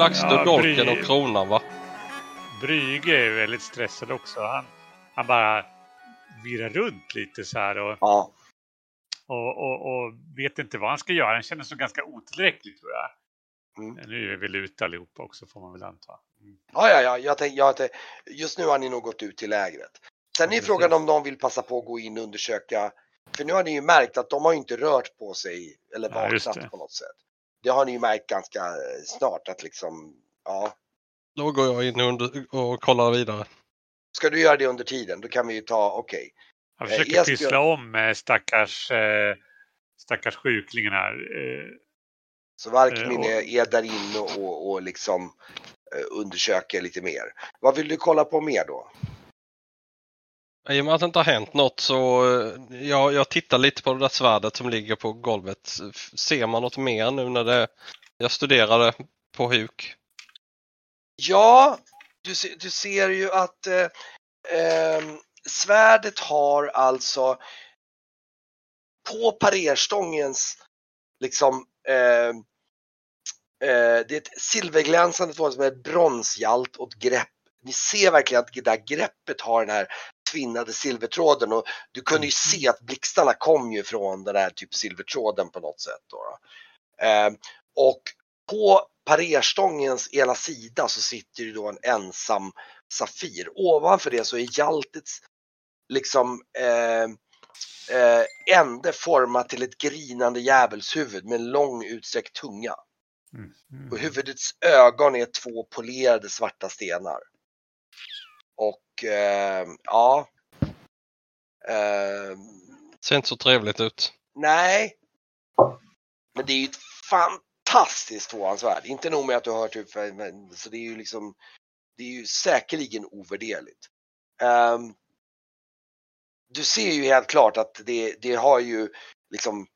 Blackster Ja, dolken och kronan va? Brüge är väldigt stressad också. Han, han bara virrar runt lite så här och, Ja. och, och, och vet inte vad han ska göra. Han känner sig ganska otillräcklig tror jag. Mm. Nu är vi väl ute allihopa också får man väl anta. Mm. Ja, ja, ja. Jag tänk, jag tänk, just nu har ni nog gått ut till lägret. Sen är Precis. frågan om någon vill passa på att gå in och undersöka. För nu har ni ju märkt att de har inte rört på sig eller Ja, vaknat det. på något sätt. Det har ni ju märkt ganska eh, snart att liksom, ja. Då går jag in och, under, och kollar vidare. Ska du göra det under tiden, då kan vi ju ta, okej. Han Eh, försöker Esbjörn- pyssla om eh, stackars, stackars sjuklingen här. Så Varkmin och- är, är där inne och, och, liksom undersöker lite mer. Vad vill du kolla på mer då? I och med att det inte har hänt något så eh, jag, jag tittar lite på det där svärdet som ligger på golvet. Ser man något mer nu när det, jag studerade på huk? Ja, du, se, du ser ju att eh, eh, svärdet har alltså på parerstångens liksom eh, eh, det är ett silverglänsande som är ett bronsjalt och ett grepp. Ni ser verkligen att det där greppet har den här tvinnade silvertråden och du kunde ju se att blixtarna kom ju från den där typ silvertråden på något sätt. Då, då. Eh, och på parerstångens ena sida så sitter ju då en ensam Safir. Ovanför det så är Hjaltets liksom eh, eh, ände format till ett grinande djävulshuvud med en lång utsträckt tunga. mm, mm. Och huvudets ögon är två polerade svarta stenar. Och eh, ja. Eh, Ser inte så trevligt ut. nej. Men det är ju ett fantastiskt tvåhandsvärd. Inte nog med att du har upp, men- så det är ju liksom. Det är ju säkerligen ovärderligt. Ehm, du ser ju helt klart att det, det har ju liksom.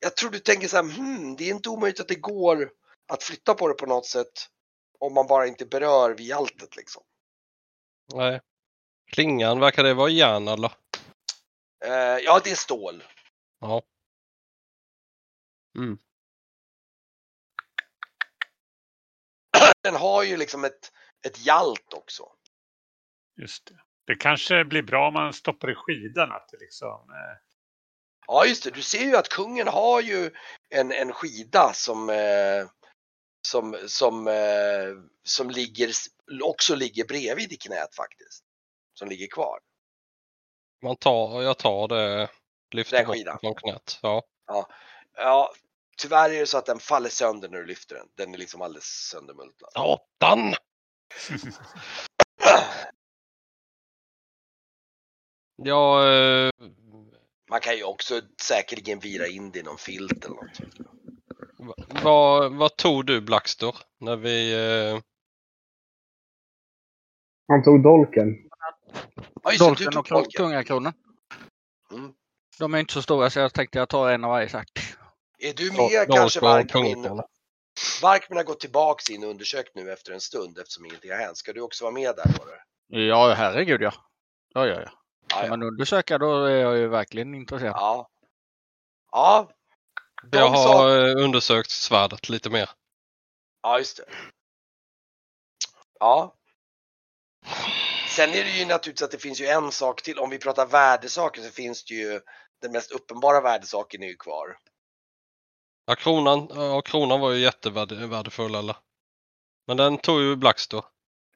Jag tror du tänker så här, hmm, det är inte omöjligt att det går att flytta på det på något sätt. Om man bara inte berör vid alltet liksom. Nej. Klingan, verkar det vara järn eller? Eh, ja, det är stål. Ja. Mm. Den har ju liksom ett, ett jalt också. Just det. det kanske blir bra om man stoppar i skidan att det liksom... Eh, Ja, just det. Du ser ju att kungen har ju en, en skida som, eh, som, som, eh, som ligger, också ligger bredvid i knät faktiskt. Som ligger kvar. Man tar, jag tar det, lyfter Den skidan. från knät. Ja. Ja, tyvärr är det så att den faller sönder när du lyfter den. Den är liksom alldeles söndermultnad. Satan! Ja, eh, Man kan ju också säkerligen vira in det i någon filt eller något. Va- vad, vad tog du Blackster? När vi... Eh, Han tog dolken. Ja, just det, du Dolken och dolken. kungakronan. Mm. De är inte så stora så jag tänkte jag tar en av varje sak. Är du Dol- med dolk kanske Varkmin? Varkmin har gått tillbaks in och undersökt nu efter en stund eftersom ingenting har hänt. Ska du också vara med där? Ja, herregud ja. Ja, ja, ja. Kan man undersöka då är jag ju verkligen intresserad. ja. Ja. De Jag har eh, undersökt svärdet lite mer. Ja, just det. Ja. Sen är det ju naturligtvis att det finns ju en sak till. Om vi pratar värdesaker så finns det ju den mest uppenbara värdesaken är ju kvar. Ja, kronan, ja, kronan var ju jättevärdefull eller? Men den tog ju Blackster.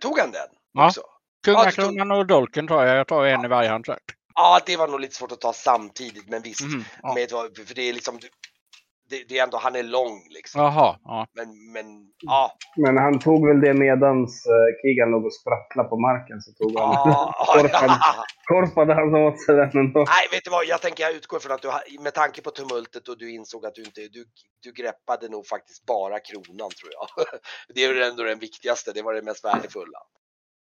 Tog han den Ja. också? Kungakronan och dolken tar jag. Jag tar en i varje hand. Ja, det var nog lite svårt att ta samtidigt, men visst. Mhm, ja. Med, för det är liksom, det, det är ändå, han är lång liksom. Jaha, ja. Men, men, ja. Men han tog väl det medans uh, Kigan låg och sprattlade på marken. Så tog han, ja. korpade, korpade han åt sig den ändå. Nej, vet du vad? Jag tänker jag utgår från att du, med tanke på tumultet och du insåg att du inte, du, du greppade nog faktiskt bara kronan tror jag. Det är väl ändå den viktigaste, det var det mest värdefulla.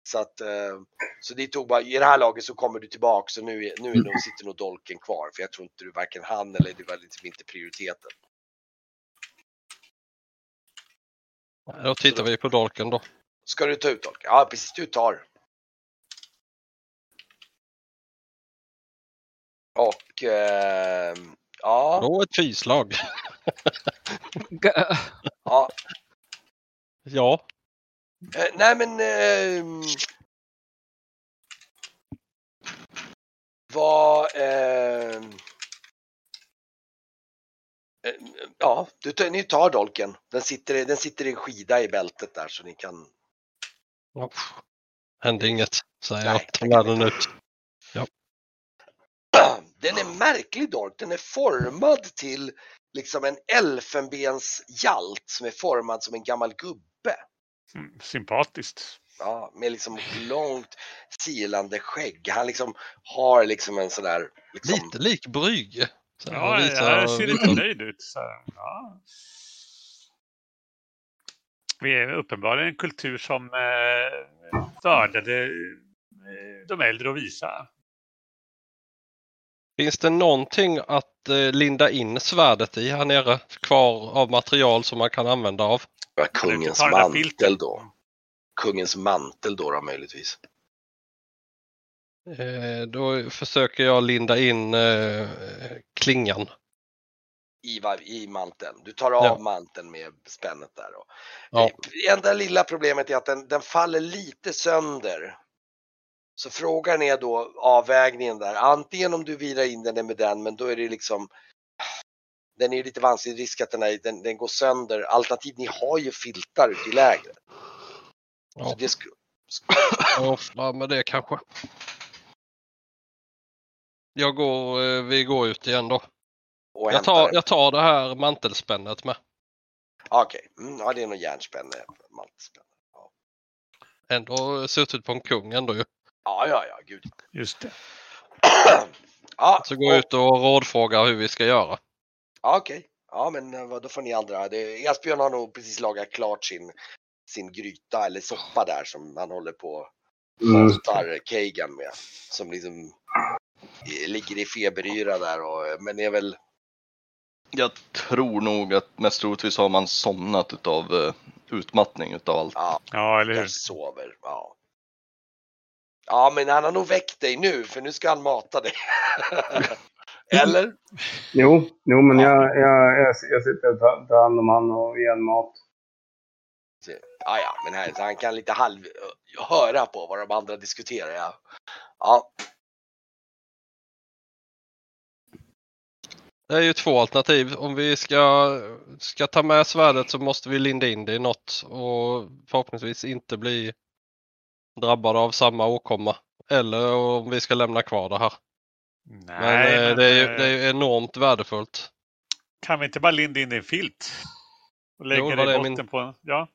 Så att, eh, så det tog bara, i det här laget så kommer du tillbaka och nu, är- nu är nog, sitter nog dolken kvar för jag tror inte du varken han eller det var liksom inte prioriteten. Då tittar vi på dolken då. Ska du ta ut dolken? Ja precis, du tar. Och eh, ja, Då ett fyslag. ja, Ja, eh, nej men... ehm, vad... eh, ja, du, tar- ni tar dolken. Den sitter, i- den sitter i en skida i bältet där så ni kan... ja. hände inget. Säger Nej, jag. Tar med den ut. Den är märklig dolk. Den är formad till liksom en elfenbenshjalt som är formad som en gammal gubbe. Mm, sympatiskt. Ja, med liksom långt silande skägg. Han liksom har liksom en sån där... Liksom, Lite lik Brygge. Så Ja, han visar- jag ser lite nöjd ut. Så, här, ja. Vi är uppenbarligen en kultur som eh, värdade eh, de äldre att visa. Finns det någonting att eh, linda in svärdet i här nere? Kvar av material som man kan använda av? ja, kungens mantel då. Kungens mantel då, då möjligtvis. Eh, då försöker jag linda in eh, klingan. I, var- I manteln. Du tar av Ja. manteln med spännet där. Och, Ja. Det enda lilla problemet är att den, den faller lite sönder. Så frågan är då avvägningen där. Antingen om du virar in den med den, men då är det liksom den är lite vansklig risk att den, är, den, den går sönder. Alternativt, ni har ju filtar ute i lägret. Så Ja, det sk- jag offrar med det kanske. Jag går, eh, vi går ut igen då. och Jag tar, jag tar det här mantelspännet med. Okej, mm, ja, det är nog järnspänne. maltspänne. Ändå suttit på en kung ändå ju. Ja, ja, ja, gud. Just det. ja, Så går jag ut och rådfrågar hur vi ska göra. Ja, Okej, ja men eh, vad, då får ni andra. Det, Esbjörn har nog precis lagat klart sin, sin gryta eller soppa där som han håller på och Mm. Kagan med. Som liksom ligger i feberyra där och, men är väl, Jag tror nog att mest troligtvis har man somnat utav eh, utmattning utav allt. ja, Ja, eller hur? jag sover. Ja. ja, men han har nog väckt dig nu för nu ska han mata dig. eller? Jo, jo men jag, jag, jag, jag sitter och tar, tar hand om han och ger en mat. Ja, ja, men här, så han kan lite halv eh, höra på vad de andra diskuterar. Ja. Ja, Det är ju två alternativ. Om vi ska, ska ta med svärdet så måste vi linda in det i något och förhoppningsvis inte bli drabbade av samma åkomma. Eller om vi ska lämna kvar det här. Nej, Men, eh, det, är ju, eh, det är ju enormt värdefullt. Kan vi inte bara linda in det i en filt? Och lägga Jo, det i botten min- på en... Ja,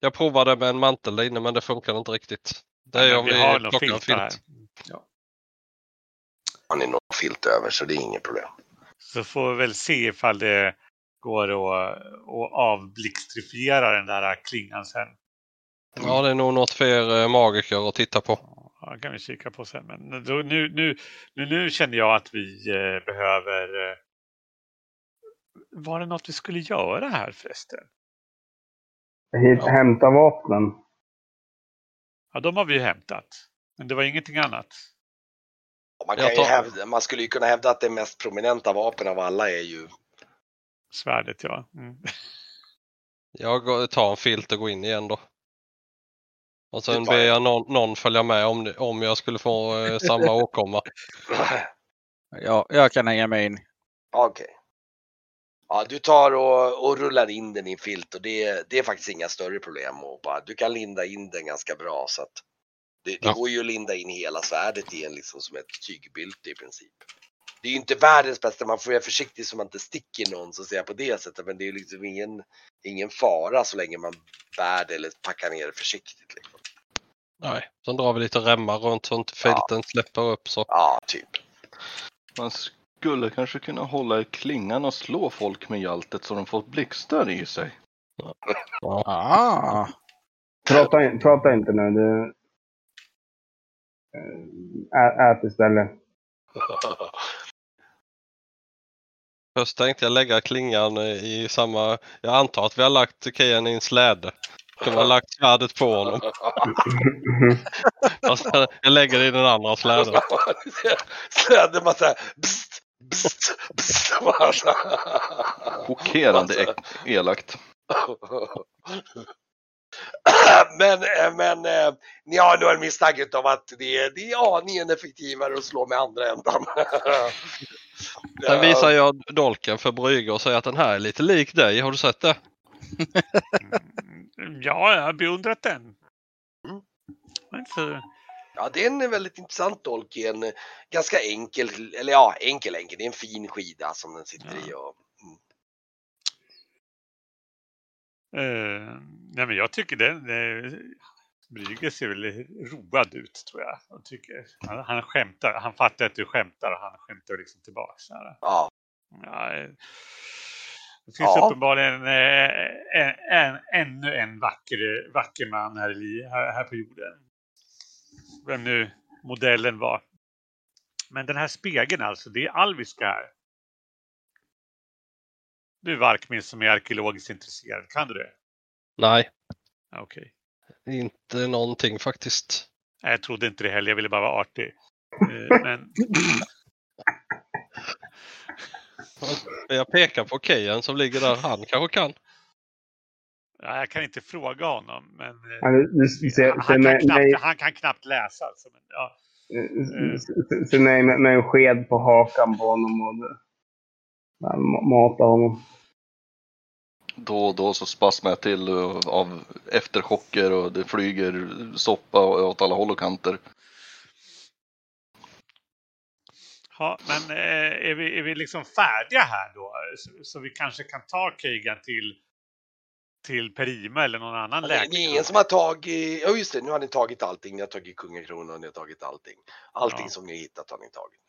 Jag provade med en mantel där inne men det funkar inte riktigt. Det är men om vi vi, har nog plockar en filtar här. filt. han är nog filt över så det är inget problem. Så får vi väl se ifall det går att, att avblixtrifiera den där klingan sen. Ja, det är nog något för er eh, magiker att titta på. Ja, det kan vi kika på sen. Men då, nu, nu, nu, nu känner jag att vi eh, behöver... Eh, var det något vi skulle göra här förresten? Hit, Ja. Hämta vapnen. Ja, de har vi ju hämtat. Men det var ingenting annat. Man, kan ju tar- hävda, man skulle ju kunna hävda att det mest prominenta vapen av alla är ju Svärdet, ja. Mm. Jag går- tar en filt och går in igen då. Och sen ber jag någon, någon följa med om, om jag skulle få eh, samma åkomma. Ja, jag kan hänga med in. Okej. Ja, du tar och, och rullar in den i en filt och det, det är faktiskt inga större problem. Och bara, du kan linda in den ganska bra så att det, det Ja. går ju att linda in hela svärdet i en liksom som ett tygbylte i princip. Det är ju inte världens bästa, man får vara försiktig så man inte sticker någon så att säga på det sättet. Men det är ju liksom ingen, ingen fara så länge man bär det eller packar ner det försiktigt. Liksom. Nej, sen drar vi lite remmar runt så inte filten släpper upp så. Ja, typ. Man skulle kanske kunna hålla i klingan och slå folk med hjältet så de får blixtar i sig. Ah, Prata, in- prata inte nu. Du, Eh, ä, ät istället. Först tänkte jag lägga klingan i samma... Jag antar att vi har lagt Kean i en släde. Så vi har lagt svärdet på honom. Jag lägger det i den andra släden. Släden bara såhär bst, bst, bst. Chockerande elakt. Men, eh, men eh, ni har nog en misstanke om att det är, det är aningen effektivare att slå med andra ändan. Sen visar jag dolken för Brygge och säger att den här är lite lik dig. Har du sett det? Mm, Ja, jag har beundrat den. Mm. Ja, det är en väldigt intressant dolk i en eh, ganska enkel, eller ja, enkel enkel, det är en fin skida som den sitter i. Och, Eh, nej men jag tycker den... Eh, ser väl road ut tror jag. jag tycker, han, han skämtar. Han fattar att du skämtar och han skämtar liksom här. ja, Ja, det finns Ja. uppenbarligen eh, en, en, ännu en vacker, vacker man här, i, här, här på jorden. Vem nu modellen var. Men den här spegeln alltså, det är alviska här. Du Varkmin som är arkeologiskt intresserad, kan du det? Nej, Ja, Okej. inte någonting faktiskt. Nej, Jag trodde inte det heller, jag ville bara vara artig. Eh, Men Jag pekar på Kejan som ligger där. Han kanske kan. ja, jag kan inte fråga honom. Men eh, han, kan knappt, han kan knappt läsa. Alltså, men, ja. ser- ser mig med, med en sked på hakan på honom och ja, mata honom. Då och då så spasmar jag till eh, av efterchocker och det flyger soppa åt alla håll och kanter. Ja, men eh, är, vi, är vi liksom färdiga här då? Så, så vi kanske kan ta Kegan till, till Perima eller någon annan det, läkare? det är ingen som har tagit, ja just det, nu har ni tagit allting, ni har tagit kungakronan och ni har tagit allting. Allting Ja. som ni har hittat har ni tagit.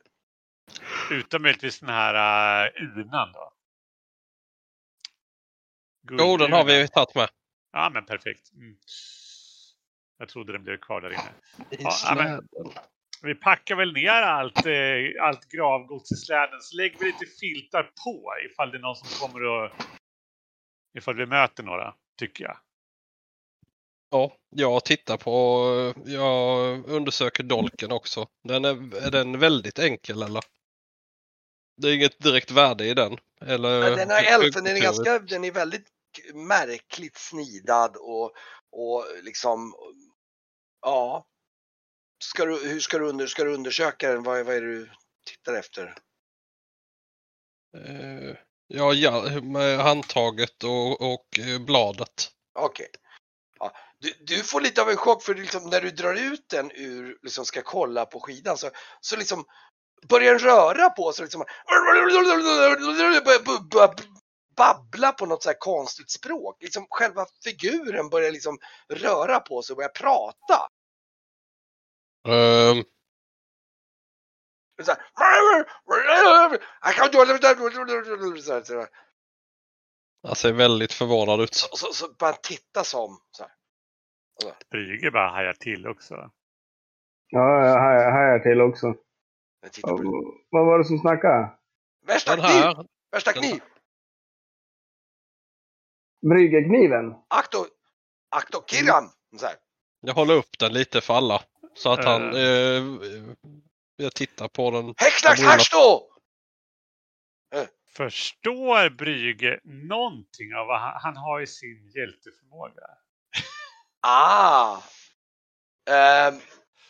Utom möjligtvis den här uh, urnan då? Jo, den har vi Guldurnan. tagit med. Ja, men perfekt. Mm. Jag trodde den blev kvar där inne. Ja, ja. Vi packar väl ner allt, eh, allt gravgods i släden så lägger vi lite filtar på ifall det är någon som kommer och ifall vi möter några, tycker jag. Ja, jag tittar på, jag undersöker dolken också. Den är, är den väldigt enkel eller? Det är inget direkt värde i den. Eller, Men den här elfen, den är ganska, den är väldigt märkligt snidad och, och liksom, ja. Ska du, hur ska du, under, ska du undersöka den? Vad, är- vad är det du tittar efter? Eh, Ja, ja, med handtaget och, och eh, bladet. Okej. Ja, du, du får lite av en chock för liksom, när du drar ut den ur, liksom ska kolla på skidan så, så liksom börjar röra på sig. Liksom, börjar babbla på något så här konstigt språk. Liksom själva figuren börjar liksom röra på sig och börja prata. Ehm, Så här, jag ser väldigt förvånad ut. Så, så, så börjar han titta som så här. Brygge bara hajar till också. Ja, jag hajar hajar till också. Jag tittar på det. Vad var det som snackade? Värsta Den kniv! här, Värsta den kniv! Bryggerkniven? Akto! Akto! Så här. jag håller upp den lite för alla. Så att han, Eh. eh, jag tittar på den. Jag borde- Hackstå! Förstår Brygge någonting av vad han, han har i sin hjälteförmåga? Ah! Ehm,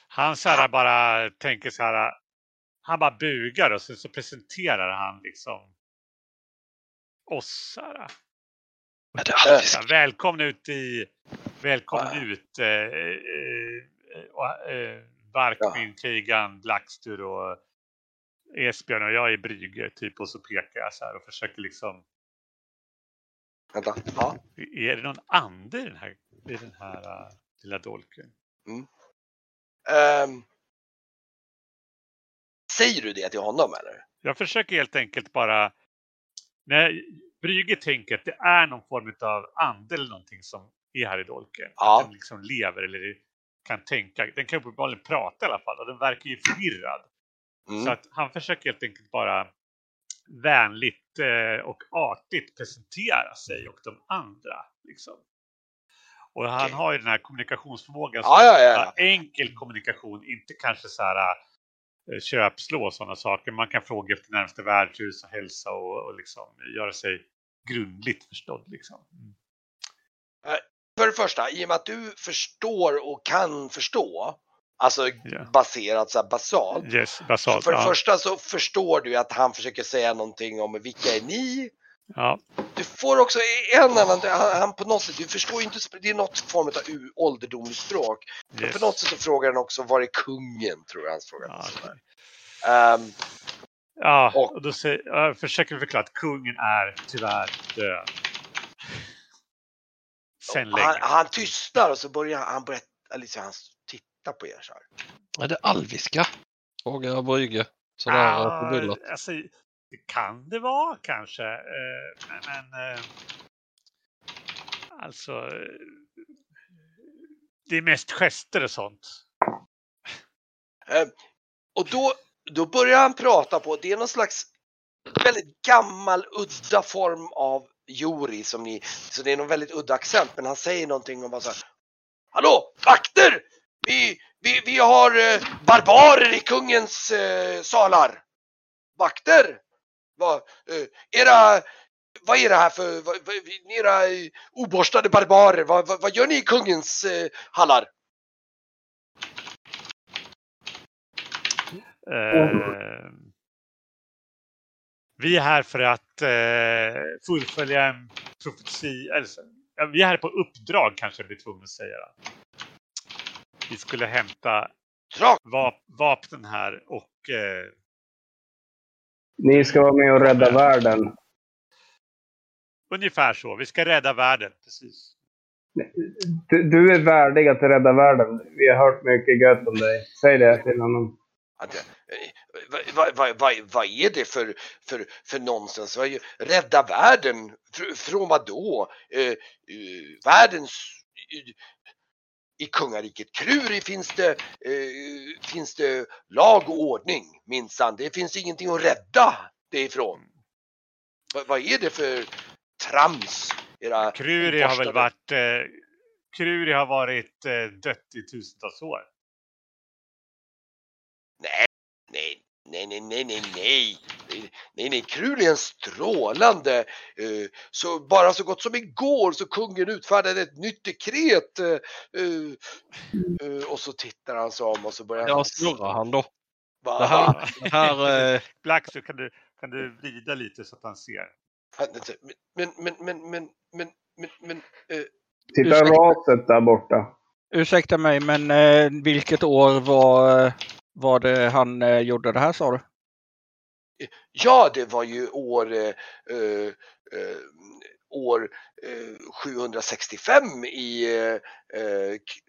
Han så här bara tänker så här. Han bara bugar och sen så presenterar han liksom oss. Ja, välkommen ut i... Välkommen ut. Eh, eh, eh, Barkmin, Kegan, Blackstur och Esbjörn och jag är Brygge typ och så pekar jag så här och försöker liksom. vänta. Ja. Är det någon ande i den här, i den här uh, lilla dolken? Ehm, säger du det till honom eller? Jag försöker helt enkelt bara... När Brygge tänker att det är någon form av ande eller någonting som är här i dolken. Ja. Att den liksom lever eller kan tänka. Den kan uppenbarligen prata i alla fall och den verkar ju förvirrad. Mm. Så att han försöker helt enkelt bara vänligt eh, och artigt presentera sig och de andra. Liksom. Och han Okej. har ju den här kommunikationsförmågan. Ja, ja, ja. Enkel kommunikation, inte kanske så här köpslå och sådana saker. Man kan fråga efter närmaste värdshus och hälsa och, och liksom göra sig grundligt förstådd. Liksom. Mm. För det första, i och med att du förstår och kan förstå, alltså Ja. baserat så här basalt. Yes, basalt. För det ja. första så förstår du att han försöker säga någonting om vilka är ni? Ja. Du får också en annan, han, han på något sätt, du förstår ju inte, det är något form av u- ålderdomligt språk. Men Yes. på något sätt så frågar han också, var är kungen? Tror jag hans fråga. Ja, okej. Ehm, Ja, Och- och då säger, jag försöker förklara att kungen är tyvärr död. Sen länge. han, han tystnar och så börjar han, börjar, liksom, han titta på er så här. Är det alviska? Frågar Brygge. Sådär Ah, alltså, det kan det vara kanske. Eh, men, men eh, alltså. Eh, det är mest gester och sånt. Och då, då börjar han prata på, det är någon slags väldigt gammal udda form av Jori som ni, så det är någon väldigt udda accent, men han säger någonting om bara så här. Hallå, vakter! Vi, vi, vi har eh, barbarer i kungens eh, salar. Vakter! Vad, eh, era, vad är det här för, vad, vad, era eh, oborstade barbarer, vad, vad, vad gör ni i kungens eh, hallar? Eh, vi är här för att eh, fullfölja en profeti. Eller, så- ja, vi är här på uppdrag kanske jag blir tvungen att säga. Vi skulle hämta vap vapnen här och eh, Ni ska vara med och rädda världen. ungefär så. Vi ska rädda världen. Precis. Du, du är värdig att rädda världen. Vi har hört mycket gött om dig. Säg det till honom. Eh, Vad vad- vad- vad- vad är det för, för, för nonsens? Vad är, rädda världen? Fr, från vad då? Eh, eh, världens... I, kungariket Kruri finns det, eh, finns det lag och ordning minsann. Det finns ingenting att rädda det ifrån. Vad, vad är det för trams? Era Kruri har väl varit eh, Kruri har varit eh, dött i tusentals år. Nej, nej, nej, nej, nej, nej, nej. Nej, nej, Krul är en strålande. eh, Så bara så gott som igår så kungen utfärdade ett nytt dekret. eh, eh, Och så tittar han sig om och så börjar Ja, han... snurrar han då? Va? Det här, det här eh, Blackstone, kan du, kan du vrida lite så att han ser? Men, men, men, men, men, men, men, eh, Titta raset där borta. Ursäkta mig, men eh, vilket år var, var det han eh, gjorde det här sa du? Ja, det var ju år, eh, eh, eh, år eh, 765 i eh, eh, k-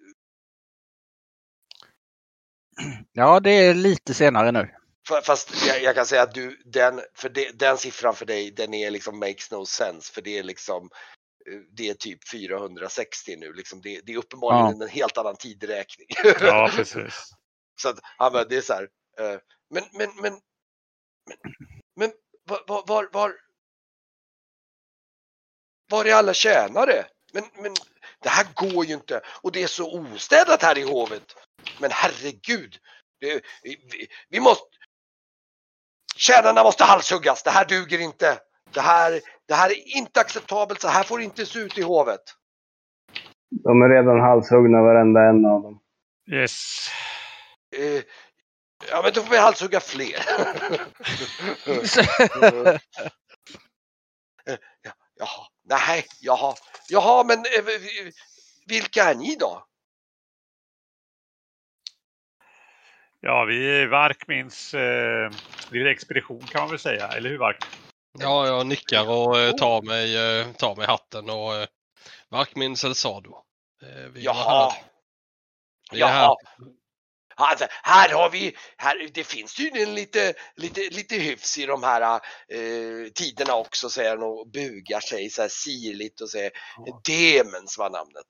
Ja, det är lite senare nu. Fa- Fast jag, jag kan säga att du, den, för det, den siffran för dig, den är liksom makes no sense. För det är liksom, eh, det är typ 460 nu. Liksom det, det är uppenbarligen en helt annan tidräkning. Ja, precis. Så att, ja, men det är så här. eh, Men, men, men, men, men var, var, var, var, var är alla tjänare? Men, men det här går ju inte och det är så ostädat här i hovet. Men herregud, det, vi, vi måste... Tjänarna måste halshuggas, det här duger inte. Det här, det här är inte acceptabelt, så här får det inte se ut i hovet. De är redan halshuggna varenda en av dem. Yes. Eh, ja, men då får vi halshugga fler. Eh, ja, jaha, nej, jaha, jaha, men eh, vi- vi- vilka är ni då? Ja, vi är Varkmins eh, lilla expedition kan man väl säga. Eller hur Vark? Ja, jag nickar och eh, tar mig, eh, tar mig hatten och eh, Varkmin Selsado. Eh, vi Jaha, här. Vi är här. Alltså, här har vi, här, det finns tydligen lite, lite, lite hyfs i de här eh, tiderna också, säger han och bugar sig så här sirligt och säger Demens var namnet.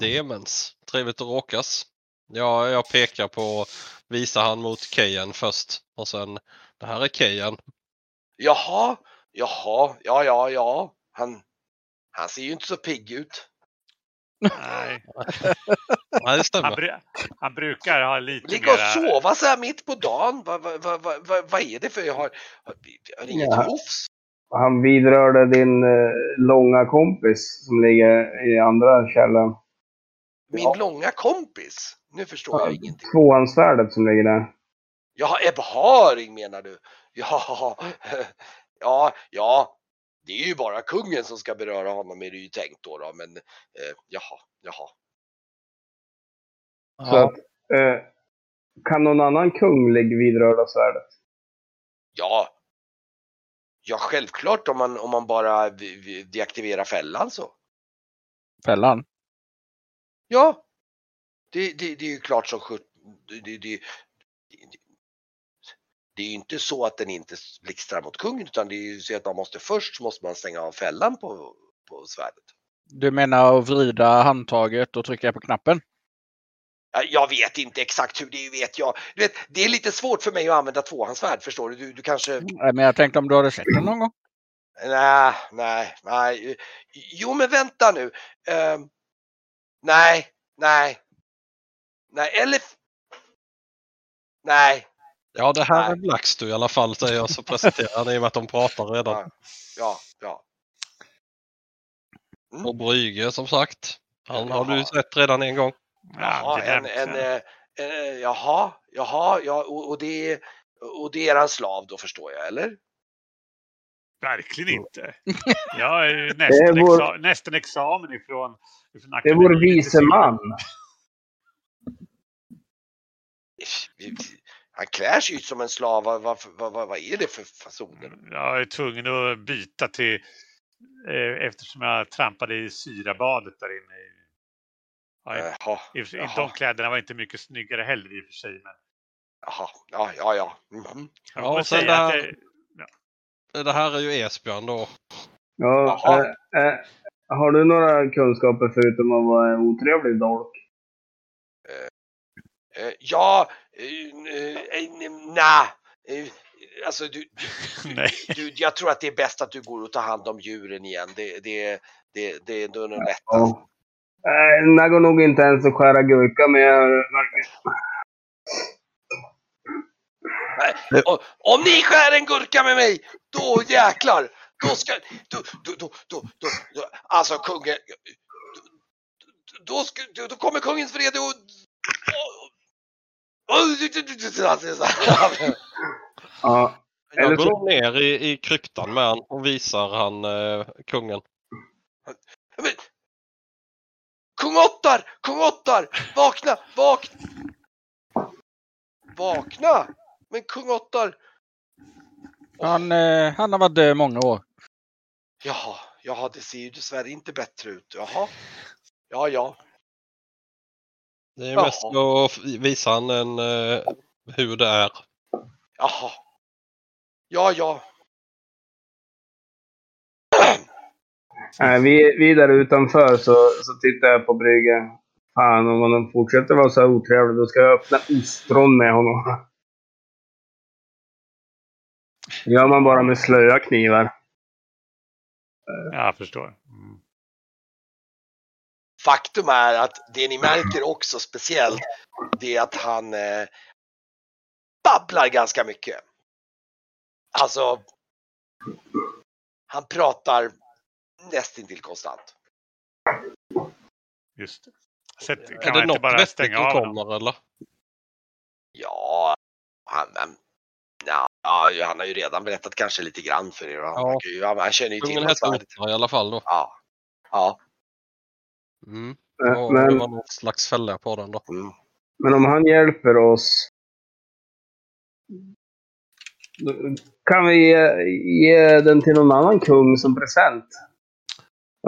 Demens. Trevligt att råkas. Ja, jag pekar på, visar han mot Kejan först och sen, det här är Kejan. Jaha, jaha, ja, ja, ja. Han, han ser ju inte så pigg ut. Nej, Nej, det han, bru- han brukar ha lite Ligga och mera... sova så här mitt på dagen. Vad vad vad vad vad- vad är det för, jag har, har, inget Ja. hofs? Han vidrörde din eh, långa kompis som ligger i andra källan. Min långa kompis? Nu förstår jag ingenting. Tvåhandsvärdet som ligger där. Jaha, Ebbe Haring menar du? Ja, ja, ja. Det är ju bara kungen som ska beröra honom är det ju tänkt då. då men eh, jaha, jaha. Så att, eh, kan någon annan kunglig vidröra svärdet? Ja. Ja, självklart om man, om man bara deaktiverar fällan så. Fällan. Ja. Det, det, det är ju klart som sjut... Det, det, det, är ju inte så att den inte blixtrar mot kungen utan det är ju så att man måste först måste man stänga av fällan på, på svärdet. Du menar att vrida handtaget och trycka på knappen? Ja, Jag vet inte exakt hur det är, vet jag. Du vet, det är lite svårt för mig att använda tvåhandsvärd, förstår du? Du, du kanske... Nej, Men jag tänkte om du hade sett den någon gång? Nej, nej, nej. Jo, men vänta nu. Ehm, nej, nej. Nej, eller... Nej, Ja, det här är Nej. Blackstu i alla fall, säger jag så presenterar han i och med att de pratar redan. ja, ja. Och Brygge som sagt. Han har du sett redan en gång. Jaha, en, glämt, en, ja. eh, eh, jaha, jaha, ja, och, och, det, är- och det är en slav då förstår jag, eller? Verkligen inte. Jag är ju nästan, är vår- exa nästan examen ifrån, ifrån Det är vår vise man. Han klär sig ut som en slav, vad, vad, vad, vad, är det för fasoner? Jag är tvungen att byta till eh, eftersom jag trampade i syrabadet där inne. Ja, Jaha, i sig, jaha. de kläderna var inte mycket snyggare heller i och för sig. Men jaha, ja, ja, ja. Jag Ja, och sen säga att det det, Det här är ju Esbjörn då. Ja, eh, eh, har du några kunskaper förutom att vara en otrevlig dolk? Ja, eh, eh, nej. Alltså, du, nej. du, jag tror att det är bäst att du går och tar hand om djuren igen. Det, det, det, det är då nog lättast. Ja. Eh, det går nog inte ens att skära gurka med. Nej, om ni skär en gurka med mig, då jäklar, då ska, då, då, då, då, då, då alltså kungen, då, då, ska, då, då kommer kungens vrede och, Ja, Jag går ner i, i kryptan med han och visar han eh, kungen. Men, Kung Ottar! Kung Ottar! Vakna! Vakna! Vakna! Men kung Ottar! Han, eh, han har varit död många år. Jaha, jaha, det ser ju dessvärre inte bättre ut. Jaha. Ja, ja. Det är Jaha. mest att visa han en, eh, hur det är. Jaha. Ja, ja. Nej, vi, vi där utanför så, så tittar jag på bryggan. Fan, om han fortsätter vara så här otrevlig då ska jag öppna ostron med honom. Det gör man bara med slöa knivar. Jag förstår. Mm. Faktum är att det ni märker också speciellt, det är att han eh, babblar ganska mycket. Alltså, han pratar nästintill konstant. Just det. Sätt, Är kan det man inte något bara vettigt stänga som kommer eller? Ja, han, han, ja, ja, han har ju redan berättat kanske lite grann för er. Han, Ja. han, han känner ju till svärdet. Ottar i alla fall då. Ja. Ja. Mm. Eh, Och det Men, var någon slags fälla på den då. Mm. men om han hjälper oss. Kan vi ge, ge den till någon annan kung som present?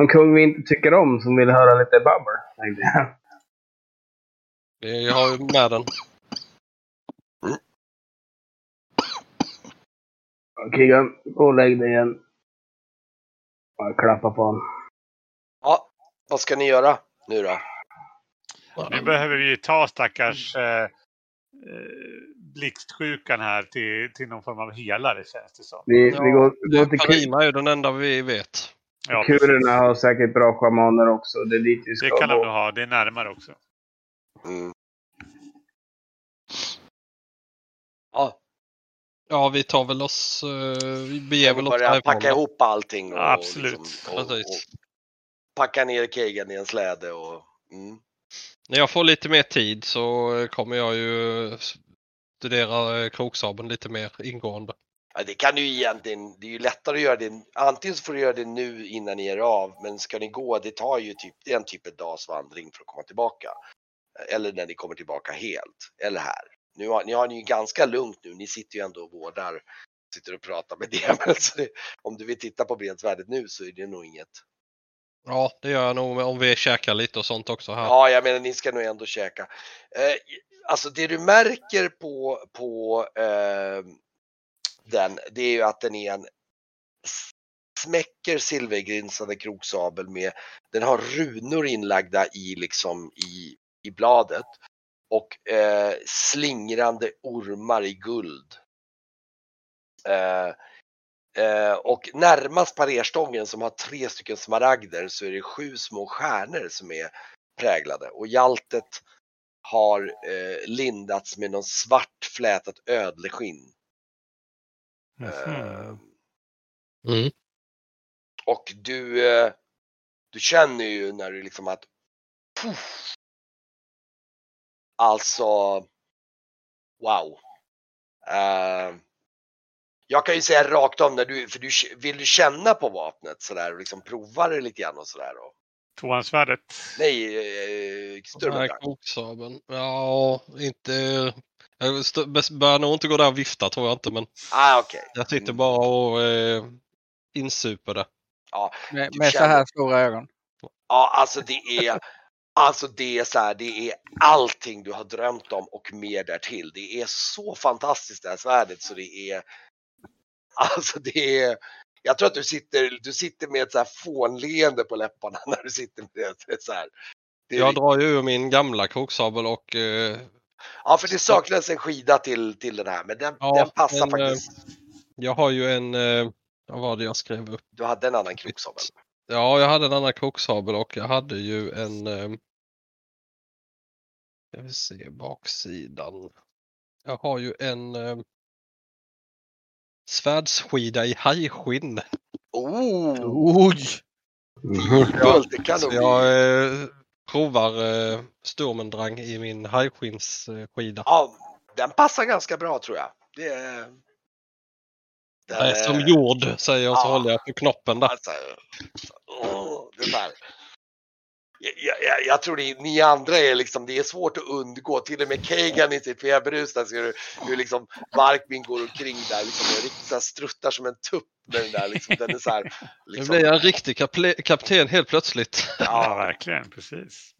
En kung vi inte tycker om som vill höra lite babbel. tänkte jag. Vi har ju med den. Kigan, gå och lägg dig igen. Jag klappar på honom. ja, vad ska ni göra nu då? Nu behöver vi ju ta stackars eh, eh, blixtsjukan här till, till någon form av helare känns det som. Vi, Ja, vi går, går till Karima är ju den enda vi vet. Ja, Kurerna har säkert bra schamaner också. Det är dit vi ska det kan de ha. Det är närmare också. Mm. Ja, Ja, vi tar väl oss... eh, Vi beger väl oss Börja härifrån packa ihop allting. Och, Absolut. liksom, och, och Precis. packa ner Kagan i en släde och... Mm. När jag får lite mer tid så kommer jag ju studera eh, kroksabeln lite mer ingående. Ja, det kan du ju egentligen, det är ju lättare att göra det, antingen så får du göra det nu innan ni är av, men ska ni gå, det tar ju typ en typ av dags vandring för att komma tillbaka. Eller när ni kommer tillbaka helt, eller här. Nu har ni har ni ju ganska lugnt nu, ni sitter ju ändå och vårdar, sitter och pratar med det, så det, om du vill titta på bredsvärdet nu så är det nog inget. Ja, det gör jag nog om vi käkar lite och sånt också här. Ja, jag menar ni ska nog ändå käka. Eh, alltså det du märker på, på eh, den, det är ju att den är en smäcker silvergrinsade kroksabel med, den har runor inlagda i liksom i, i bladet och eh, slingrande ormar i guld. Eh, eh, och närmast parerstången som har tre stycken smaragder så är det sju små stjärnor som är präglade och hjaltet har eh, lindats med någon svart flätat ödleskinn. Eh, Mm. och du, eh, du känner ju när du liksom att puff, Alltså Wow. Eh, jag kan ju säga rakt om när du, för du vill du känna på vapnet sådär och liksom prova det lite grann och sådär. Och, Tvåhandsvärdet. nej, eh, större. Ja, inte... Jag börjar nog inte gå där och vifta tror jag inte men Ah, okej. jag sitter bara och eh, insuper det. Med, Du med så känner- här stora ögon. Ja, alltså det är, alltså det är så här, det är allting du har drömt om och mer därtill. Det är så fantastiskt det här svärdet så det är, alltså det är, jag tror att du sitter, du sitter med ett så här fånleende på läpparna när du sitter med det. så här. Det är, Jag drar ju ur min gamla kroksabel och eh, ja, för det saknades en skida till, till den här, men den, Ja, den passar men, eh, faktiskt. jag har ju en... Eh, vad var det jag skrev upp? Du hade en annan kroksabel. Ja, jag hade en annan kroksabel och jag hade ju en... Eh, jag vill se baksidan. Jag har ju en eh, svärdsskida i hajskinn. Oh! Oj! Coolt, det kan nog jag bli. eh, provar eh, Sturmendrang i min hajskinnsskida. Ja, den passar ganska bra tror jag. Det är... Den är som jord säger jag så ja. håller jag på knoppen där. Alltså, åh, det där. Jag, jag, jag tror det, ni andra är liksom, det är svårt att undgå. Till och med Kagan i sitt feberrus där ser du hur liksom Barkmin går omkring där liksom och riktigt så här struttar som en tupp med den där liksom. Den är så här, Nu liksom, blir jag en riktig kapten helt plötsligt. Ja, verkligen. Precis.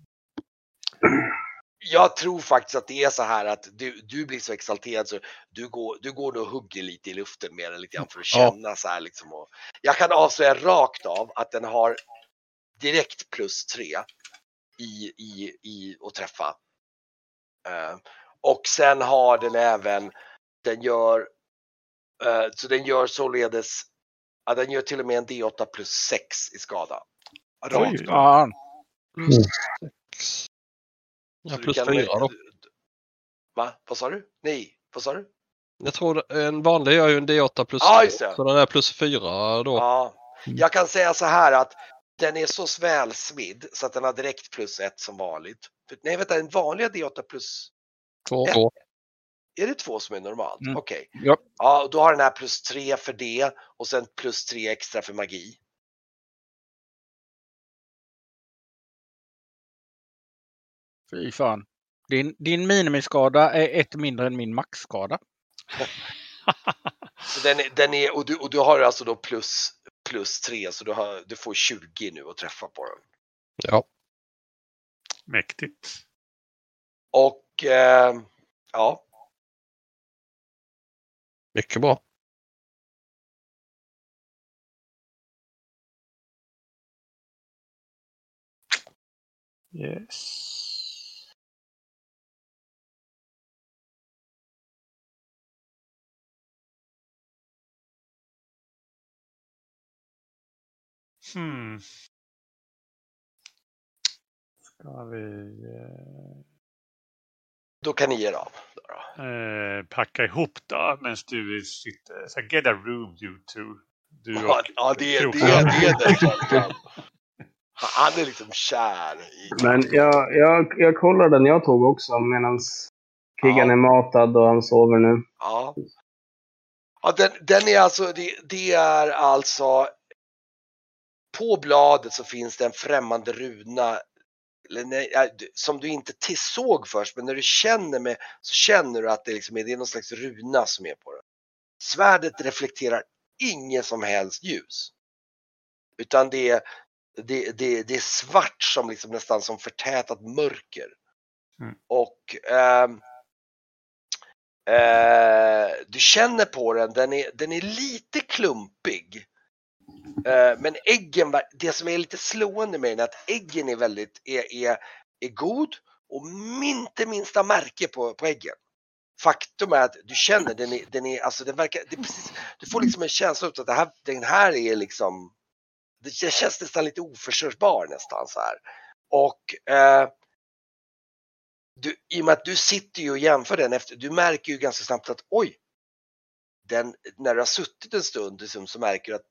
jag tror faktiskt att det är så här att du, du blir så exalterad så du går, du går och hugger lite i luften med den lite grann för att Ja. känna så här liksom. Och jag kan avslöja rakt av att den har direkt plus tre i, i, i att träffa. Eh, och sen har den även, den gör, eh, så den gör således, ja, den gör till och med en D8 plus 6 i skada. Oj. Fan. Ja, Så du plus kan- fyra då. Va? Vad sa du? Nej, vad sa du? Jag tror en vanlig gör ju en D8 plus Ja, det. Så den är plus fyra då. Ja, jag kan säga så här att den är så välsmidd så att den har direkt plus ett som vanligt. För, nej, vänta, en vanliga D8 plus, Två. ett. Är det två som är normalt? Mm. Okej. Ja. Ja, och då har den här plus tre för det och sen plus tre extra för magi. Fy fan. Din, din minimiskada är ett mindre än min maxskada. Så den är, den är och, du, och du har alltså då plus, plus tre så du, har, du får 20 nu att träffa på den. Ja. Mäktigt. Och eh, ja, Mycket bra. Yes. Hmm. Ska vi... eh, Då kan ni ge er av. Då då. Eh, packa ihop då medan du sitter. Så get a room you two. Du Ja, och ja det, det, det, Krokström. det är det. Han är liksom kär i... Men jag, jag, jag kollar den jag tog också medan krigan Ja. är matad och han sover nu. Ja. ja den, den är alltså, det, det är alltså på bladet så finns det en främmande runa som du inte såg först, men när du känner med så känner du att det, liksom är, det är någon slags runa som är på det. Svärdet reflekterar inget som helst ljus. Utan det är, det, det, det är svart som liksom nästan som förtätat mörker. Mm. Och ehm, Eh, du känner på den, den är, den är lite klumpig. Eh, men äggen, var- det som är lite slående med den är att äggen är väldigt, är, är, är god och inte minsta märke på, på äggen. Faktum är att du känner den är, den är alltså den verkar, det är precis, du får liksom en känsla av att det här, den här är liksom, det känns nästan lite oförstörbar nästan så här. Och eh, du, i och med att du sitter ju och jämför den efter, du märker ju ganska snabbt att oj, den, när du har suttit en stund liksom, så märker du att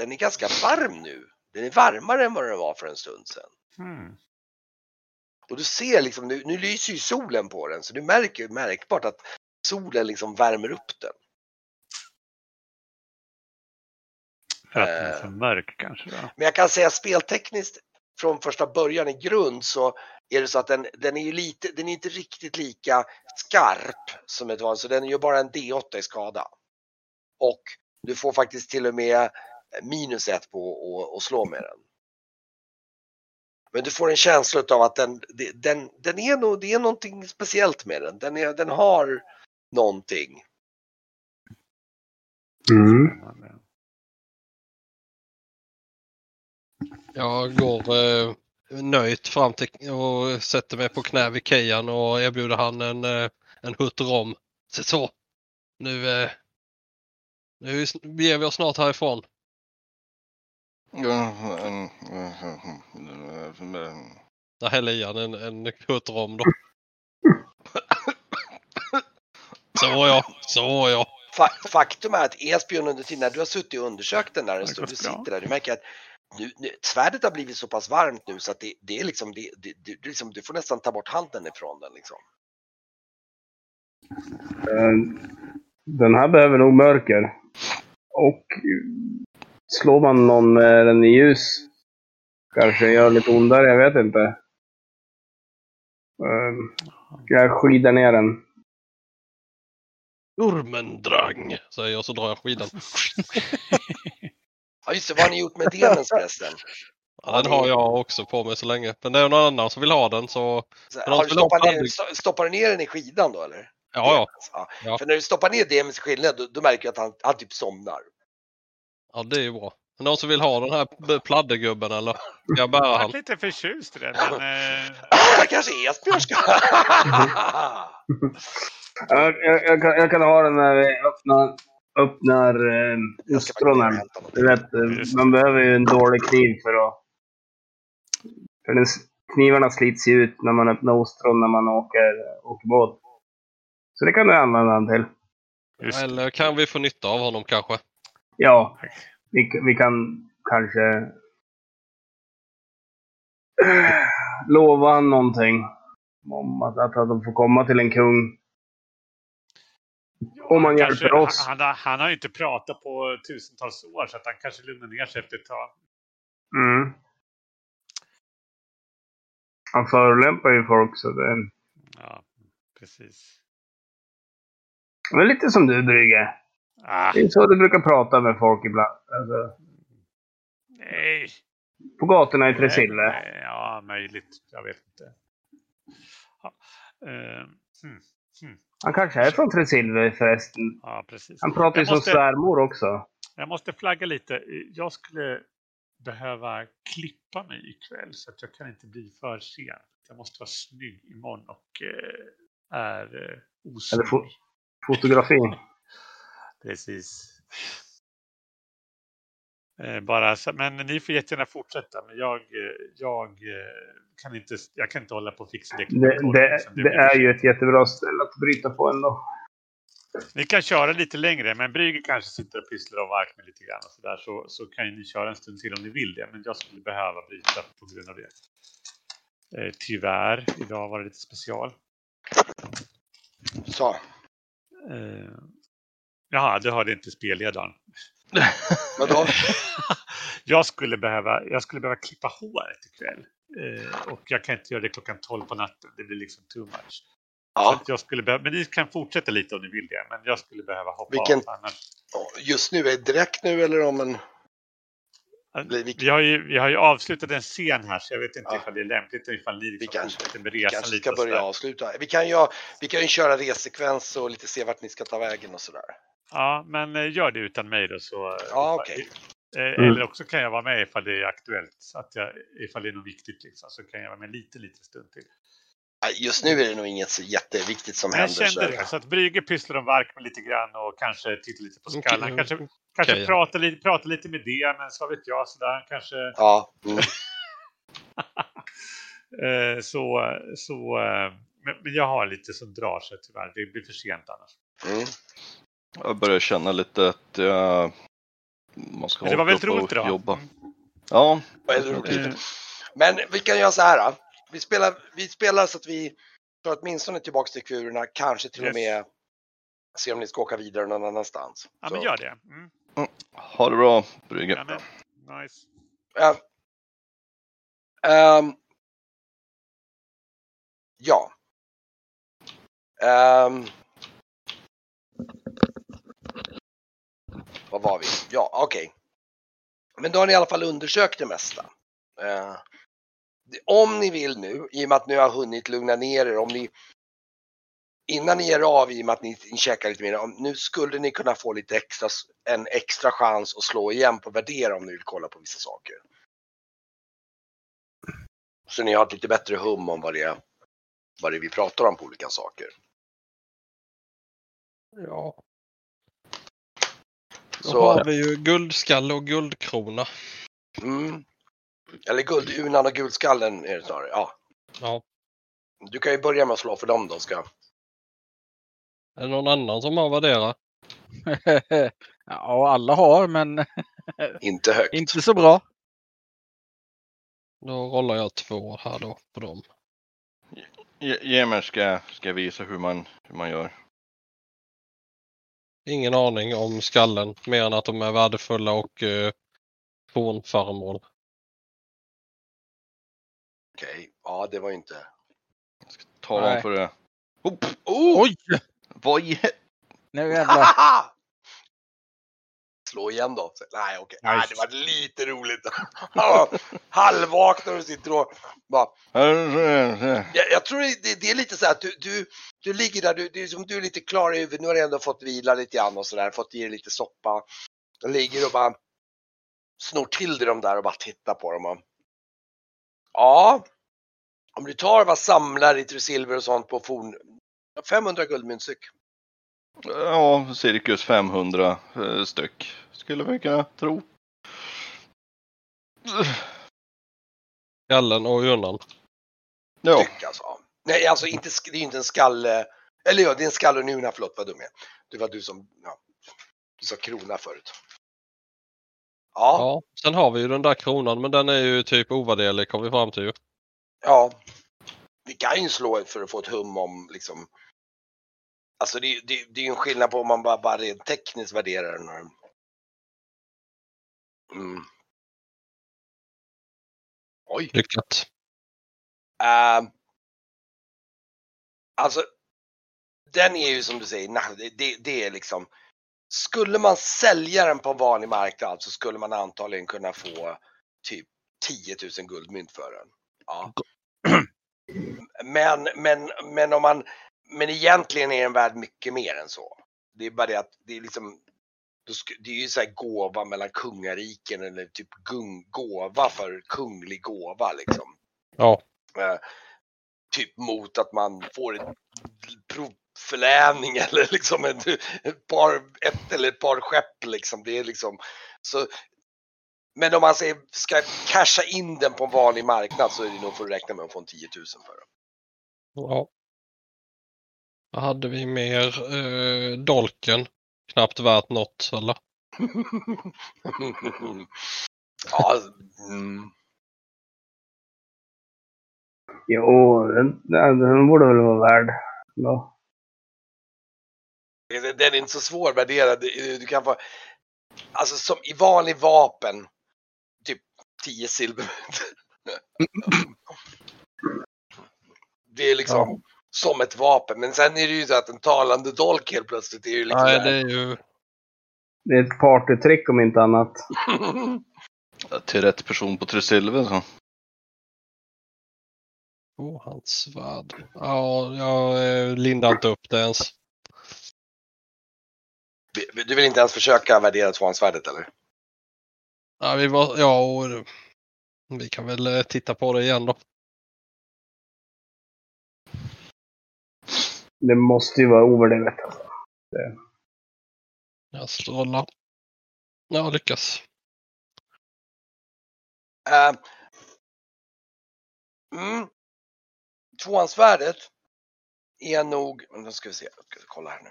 den är ganska varm nu. Den är varmare än vad den var för en stund sedan. Hmm. Och du ser liksom, nu, nu lyser ju solen på den så du märker ju märkbart att solen liksom värmer upp den. För att den är så mörk kanske. Då. Men jag kan säga speltekniskt från första början i grund så är det så att den, den är ju lite, den är inte riktigt lika skarp som ett vanligt, så den gör bara en D8 i skada. Och du får faktiskt till och med minus ett på att- slå med den. Men du får en känsla av att den, den, den är nog, det är någonting speciellt med den. Den, är, den har någonting. Mm. Jag går eh, nöjt fram till och sätter mig på knä vid Kejan och erbjuder han en, eh, en hutt rom. Så, så. Nu, eh, nu beger vi oss snart härifrån. Där häller i han en, en hutt rom då. Så ja, så ja. Fa- Faktum är att Esbjörn under tiden när du har suttit och undersökt den där en Det stund, du sitter där, du märker att nu, nu, svärdet har blivit så pass varmt nu så att det, det är liksom, det, det, det, liksom, du får nästan ta bort handen ifrån den liksom. Eh, Den här behöver nog mörker. Och slår man någon med den i ljus kanske gör lite ondare, jag vet inte. Eh, Jag skidar ner den. Urmendrang, säger jag så drar jag skidan. Ja just det, vad har ni gjort med demens förresten? Ja, den har jag också på mig så länge. Men det är någon annan som vill ha den så Så, har du stoppat ner, stoppar du ner den i skidan då eller? ja, ja. Ja. För när du stoppar ner demens i skidan då, då märker du att han, han typ somnar. Ja, det är ju bra. Någon som vill ha den här pladdergubben eller? Ska jag bära Jag han? är lite förtjust i den. Men, eh, Ah, kanske Esbjörn ska... Jag, jag, jag, kan, jag kan ha den när vi öppnar, öppnar eh, Jag ostronen. Du vet, eh, man behöver ju en dålig kniv för att... För den, knivarna slits ju ut när man öppnar ostron när man åker, åker båt. Så det kan du använda den till. just, Eller kan vi få nytta av honom kanske? Ja, vi, vi kan kanske lova han någonting. Om att, att de får komma till en kung. Om man kanske- hjälper oss. Han, han, har, han har ju inte pratat på tusentals år så att han kanske lugnar ner sig efter ett tag. Mm. Han förolämpar ju folk så det... Ja, precis. Men lite som du Brygge. Ah, Det är så du brukar prata med folk ibland. Alltså, nej. på gatorna i Tresille. Ja, möjligt. Jag vet inte. Ja, eh, hmm, hmm. Han kanske är från Tresilve förresten. ja precis. Han pratar ju som svärmor också. Jag måste flagga lite. Jag skulle behöva klippa mig ikväll så att jag kan inte bli för sen. Jag måste vara snygg imorgon och eh, är eh, Eller osnygg. få- Fotografi. Precis. Eh, bara, så- men ni får jättegärna fortsätta. Men jag, eh, jag, eh, kan, inte, jag kan inte hålla på och fixa det. Det, det, liksom. det blir är ju ett jättebra ställe att bryta på ändå. Ni kan köra lite längre, men Brygger kanske sitter och pysslar och vark med lite grann och så där. Så, så kan ju ni köra en stund till om ni vill det. Men jag skulle behöva bryta på grund av det. Eh, tyvärr, idag var det lite special. Så. Eh, jaha, du hörde inte spelledaren. Vadå? jag, skulle behöva, jag skulle behöva klippa håret ikväll. Eh, och jag kan inte göra det klockan 12 på natten. Det blir liksom too much. Så Ja, att jag skulle behöva, men ni kan fortsätta lite om ni vill det. Men jag skulle behöva hoppa Vilken- av annars. just nu, är det direkt nu eller om en... vi- Vi har, ju, vi har ju avslutat en scen här så jag vet inte Ja. ifall det är lämpligt ifall ni Vi liksom kanske- fortsätter med resan kanske lite. ska börja avsluta. Vi kan, ju, vi kan ju köra resekvens och lite se vart ni ska ta vägen och sådär. Ja, men eh, gör det utan mig då. Så, eh, Ja, okej. eh, Mm. Eller också kan jag vara med ifall det är aktuellt. Så att jag, ifall det är något viktigt liksom, så kan jag vara med lite, lite stund till. Just nu är det nog inget så jätteviktigt som jag händer. kände Så. det. Så att Brygge pysslar om vark med lite grann och kanske tittar lite på skallen. Okej, Kanske, kanske okej. pratar, lite, pratar lite med det, men så vet jag sådär. Kanske Ja, mm. så, så men, men jag har lite som drar sig tyvärr. Det blir för sent annars. Mm. Jag börjar känna lite att jag... Man ska Men det var väldigt roligt idag. Jobba. Mm. Ja, Väldigt roligt. det. Men vi kan göra så här. Vi spelar, vi spelar så att vi tar åtminstone tillbaka till kurerna, kanske till Yes. och med se om ni ska åka vidare någon annanstans. Ja, Så, men gör det. Mm. Ha det bra, Brygge. Ja, nice. ja. Ehm, ja. Ehm. Vad var vi? Ja, okej. Men då har ni i alla fall undersökt det mesta. Eh, om ni vill nu, i och med att ni har hunnit lugna ner er, om ni innan ni ger av i och med att ni, checkar käkar lite mer, om, nu skulle ni kunna få lite extra, en extra chans att slå igen på värdera om ni vill kolla på vissa saker. Så ni har ett lite bättre hum om vad det är, vad det är vi pratar om på olika saker. Ja. Då Så, har vi ju guldskalle och guldkrona. mm, eller guldunan och guldskallen är det snarare. Ja. Ja. Du kan ju börja med att slå för dem då. Ska. Är det någon annan som har värderat? ja, alla har, men Inte högt. inte så bra. Då rollar jag två här då på dem. Mig ska, ska jag visa hur man, hur man gör. Ingen aning om skallen mer än att de är värdefulla och eh, fornföremål. Okej, ja det var ju inte. Ta Nej. dem för det. Oh, Oh! Oj! vad i Nu jävlar. Slå igen då. Nej okej. Nej, det var lite roligt. Halvvaknar och sitter och bara. Jag, jag tror det, det, är lite så här att du, du, du ligger där, du, är som du är lite klar i huvudet. Nu har du ändå fått vila lite grann och sådär, fått i dig lite soppa. Du ligger och bara snor till dig de där och bara tittar på dem. Och, ja, om du tar vad samlar i silver och sånt på forn, 500 guldmyntstyck. Ja, cirkus 500 eh, styck. Skulle vi kunna tro. Skallen och urnan. Ja, Styck alltså. Nej, alltså inte, det är inte en skalle. Eller ja, det är en skalle och en urna, förlåt vad dum jag är. Det var du som, ja, du sa krona förut. Ja, Ja. Sen har vi ju den där kronan men den är ju typ ovärderlig kom vi fram till ju. ja. Vi kan ju slå för att få ett hum om liksom. Alltså det, det, det är ju en skillnad på om man bara, bara rent tekniskt värderar den. Mm. Oj. Lyckat. Ehm, alltså, den är ju som du säger, nah, det, det, det är liksom. Skulle man sälja den på en vanlig marknad så skulle man antagligen kunna få typ 10 000 guldmynt för den. Ja. Men, men, men om man, men egentligen är den värd mycket mer än så. Det är bara det att det är liksom, det är ju så här gåva mellan kungariken eller typ gung, gåva för kunglig gåva liksom. Ja. Eh, typ mot att man får ett provförläning eller liksom ett, ett par, ett eller ett par skepp liksom. Det är liksom, så Men om man säger, ska casha in den på en vanlig marknad så är det nog för att räkna med att få en 10 000 för den. Ja. Vad hade vi mer? Eh, dolken. Knappt värt något eller? ja, mm. Jo, den, den borde väl vara värd. Ja. Den är inte så svårvärderad. Du kan få, alltså som i vanlig vapen, typ 10 silvermynt. Det är liksom som ett vapen. Men sen är det ju så att en talande dolk helt plötsligt är ju liksom Nej, där. det är ju... Det är ett partytrick om inte annat. Till rätt person på tre silver så. Oh, hans svärd. Ja, jag eh, lindar inte upp det ens. Du vill inte ens försöka värdera tvåhandsvärdet eller? Ja, vi var, ja och, vi kan väl eh, titta på det igen då. Det måste ju vara ovärderat. Alltså. Jag strålar. Ja, lyckas. Uh, mm. Tvåhandsvärdet är nog, men då ska vi se, jag ska kolla här nu.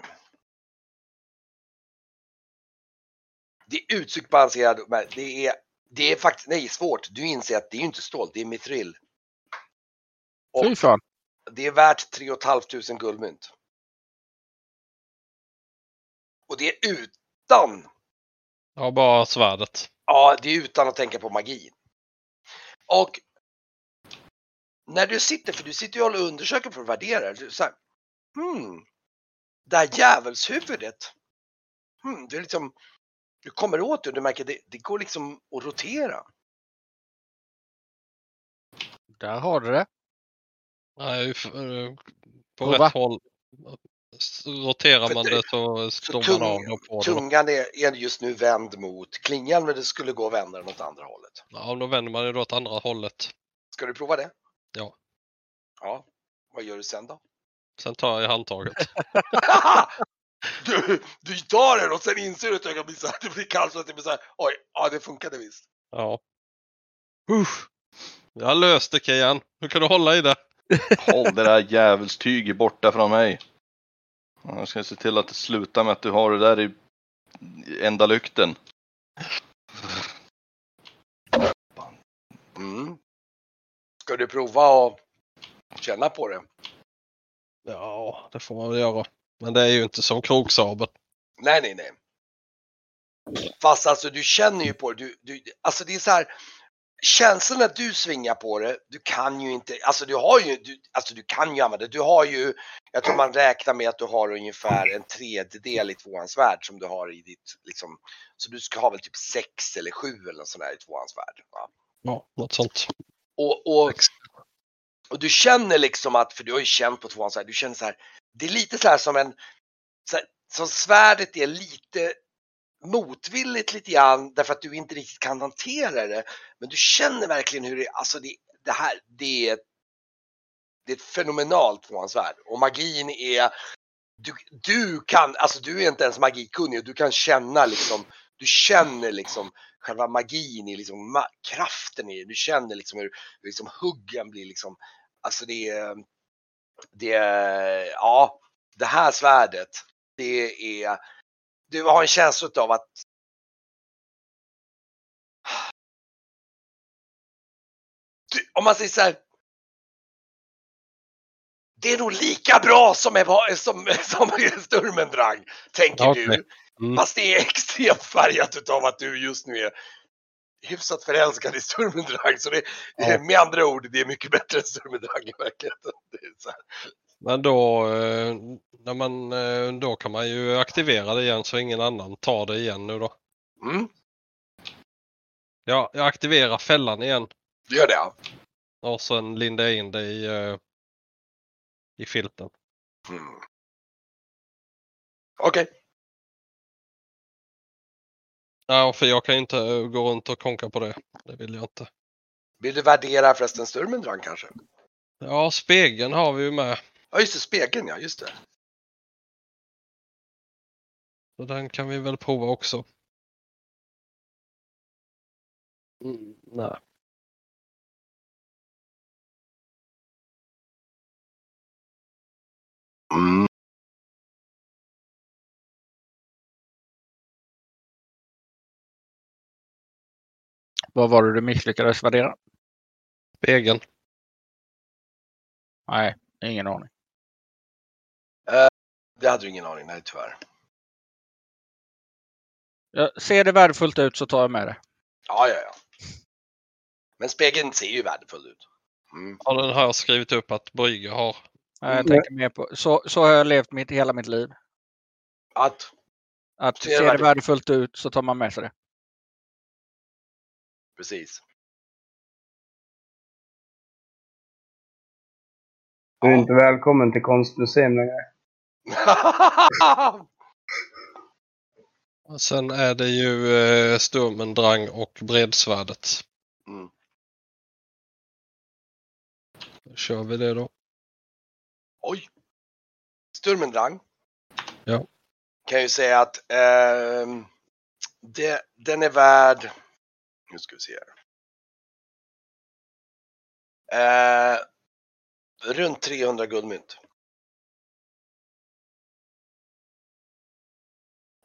Det är uttryckt balanserad, men det är, det är faktiskt, nej svårt, du inser att det är inte stål, det är mithril. Fy fan. Det är värt 3 500 guldmynt. Och det är utan, Ja, bara svärdet. ja det är utan att tänka på magi. Och när du sitter, för du sitter ju och undersöker för att värdera, du så här, hmm, det här djävulshuvudet, hmm, är liksom, du kommer åt det och du märker det, det går liksom att rotera. Där har du det. Nej, eh, på Prova. rätt håll. Roterar man det- det så slår tung, man av då på det. tungan är, är just nu vänd mot klingan men det skulle gå att vända den åt andra hållet. Ja, då vänder man det då åt andra hållet. Ska du prova det? Ja. Ja. Vad gör du sen då? Sen tar jag i handtaget. du, du tar den och sen inser du ett ögonblick så att det blir kallt så att det blir så här, oj, ja det funkade visst. Ja. Uff. Jag löste det Kian. Hur kan du hålla i det? Håll det där djävulstyget borta från mig. Jag ska se till att det slutar med att du har det där i enda lykten. Mm. Ska du prova att känna på det? Ja, det får man väl göra. Men det är ju inte som kroksabel. Nej, nej, nej. Fast alltså du känner ju på det. Du, du, alltså det är så här. Känslan när du svingar på det, du kan ju inte, alltså du har ju, du, alltså du kan ju använda det. Du har ju, jag tror man räknar med att du har ungefär en tredjedel i tvåhandsvärd som du har i ditt, liksom, så du ska ha väl typ sex eller sju eller något sånt där i tvåhandsvärd. Va? Ja, något sånt. Och, och, och du känner liksom att, för du har ju känt på tvåhandsvärd, du känner så här, det är lite så här som en, så här, som svärdet är lite motvilligt lite grann därför att du inte riktigt kan hantera det. Men du känner verkligen hur det, alltså det, det här, det är, det är ett fenomenalt tvåhandsvärd. Och magin är, du, du kan, alltså du är inte ens magikunnig och du kan känna liksom, du känner liksom själva magin i liksom ma- kraften i det. Du känner liksom hur, hur liksom huggen blir liksom, alltså det är, det är, ja, det här svärdet, det är, du har en känsla av att du, om man säger så här. Det är nog lika bra som, är, som, som Sturmendrang, tänker okej. du. Mm. Fast det är extremt färgat utav att du just nu är hyfsat förälskad i Sturmendrang. Så det, Ja. med andra ord, det är mycket bättre än Sturmendrang i verkligheten. Det är så här. Men då, eh, när man, eh, då kan man ju aktivera det igen så ingen annan tar det igen nu då. Mm, Ja, jag aktiverar fällan igen du gör det ja. och sen lindar jag in det i, eh, i filten. Mm. Okej. Ja, för jag kan ju inte gå runt och konka på det. Det vill jag inte. Vill du värdera förresten Sturmendrang kanske? Ja, spegeln har vi ju med. Ja just det, spegeln ja, just det. Så den kan vi väl prova också. Mm, nej. Mm. Vad var det du misslyckades värdera? Spegeln. Nej, ingen aning. Det hade du ingen aning, nej tyvärr. Ja, ser det värdefullt ut så tar jag med det. Ja, ja, ja. Men spegeln ser ju värdefull ut. Mm. Ja, den har jag skrivit upp att Brygge har. Nej, Jag tänker mer på, så, så har jag levt mitt, hela mitt liv. Att, Att Ser det ser det värdefullt- värdefullt ut så tar man med sig det. precis. Du är inte välkommen till konstmuseum längre. Och Sen är det ju eh, Sturmendrang och Bredsvärdet. Mm. Då kör vi det då. Oj! Sturmendrang. Ja. Kan ju säga att ehm, det, den är värd, nu ska vi se här. Eh, runt 300 guldmynt.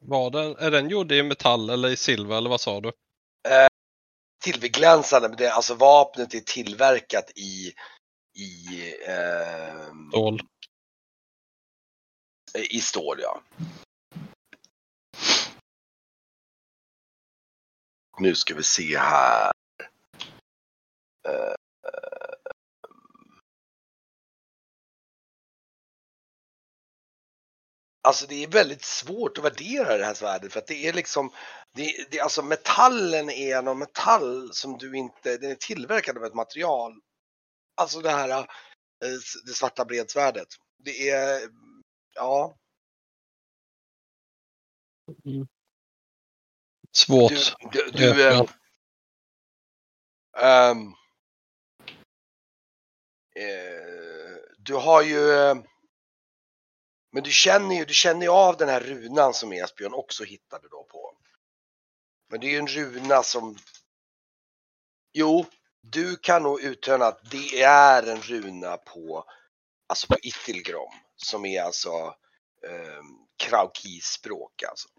Var den, är den gjord i metall eller i silver eller vad sa du? Silverglänsande, men det, alltså vapnet är tillverkat i, i, ehm, Stål. i stål. Ja. Nu ska vi se här. Eh, Alltså det är väldigt svårt att värdera det här svärdet för att det är liksom, det, det, alltså metallen är någon metall som du inte, den är tillverkad av ett material. Alltså det här, eh, det svarta bredsvärdet. Det är, ja, Svårt. du, du, du, Ja. eh, ehm, eh, du har ju, men du känner ju, du känner ju av den här runan som Esbjörn också hittade då på. Men det är ju en runa som, jo, du kan nog uttala att det är en runa på, alltså på Itilgrom, som är alltså eh, Kraukis-språk alltså.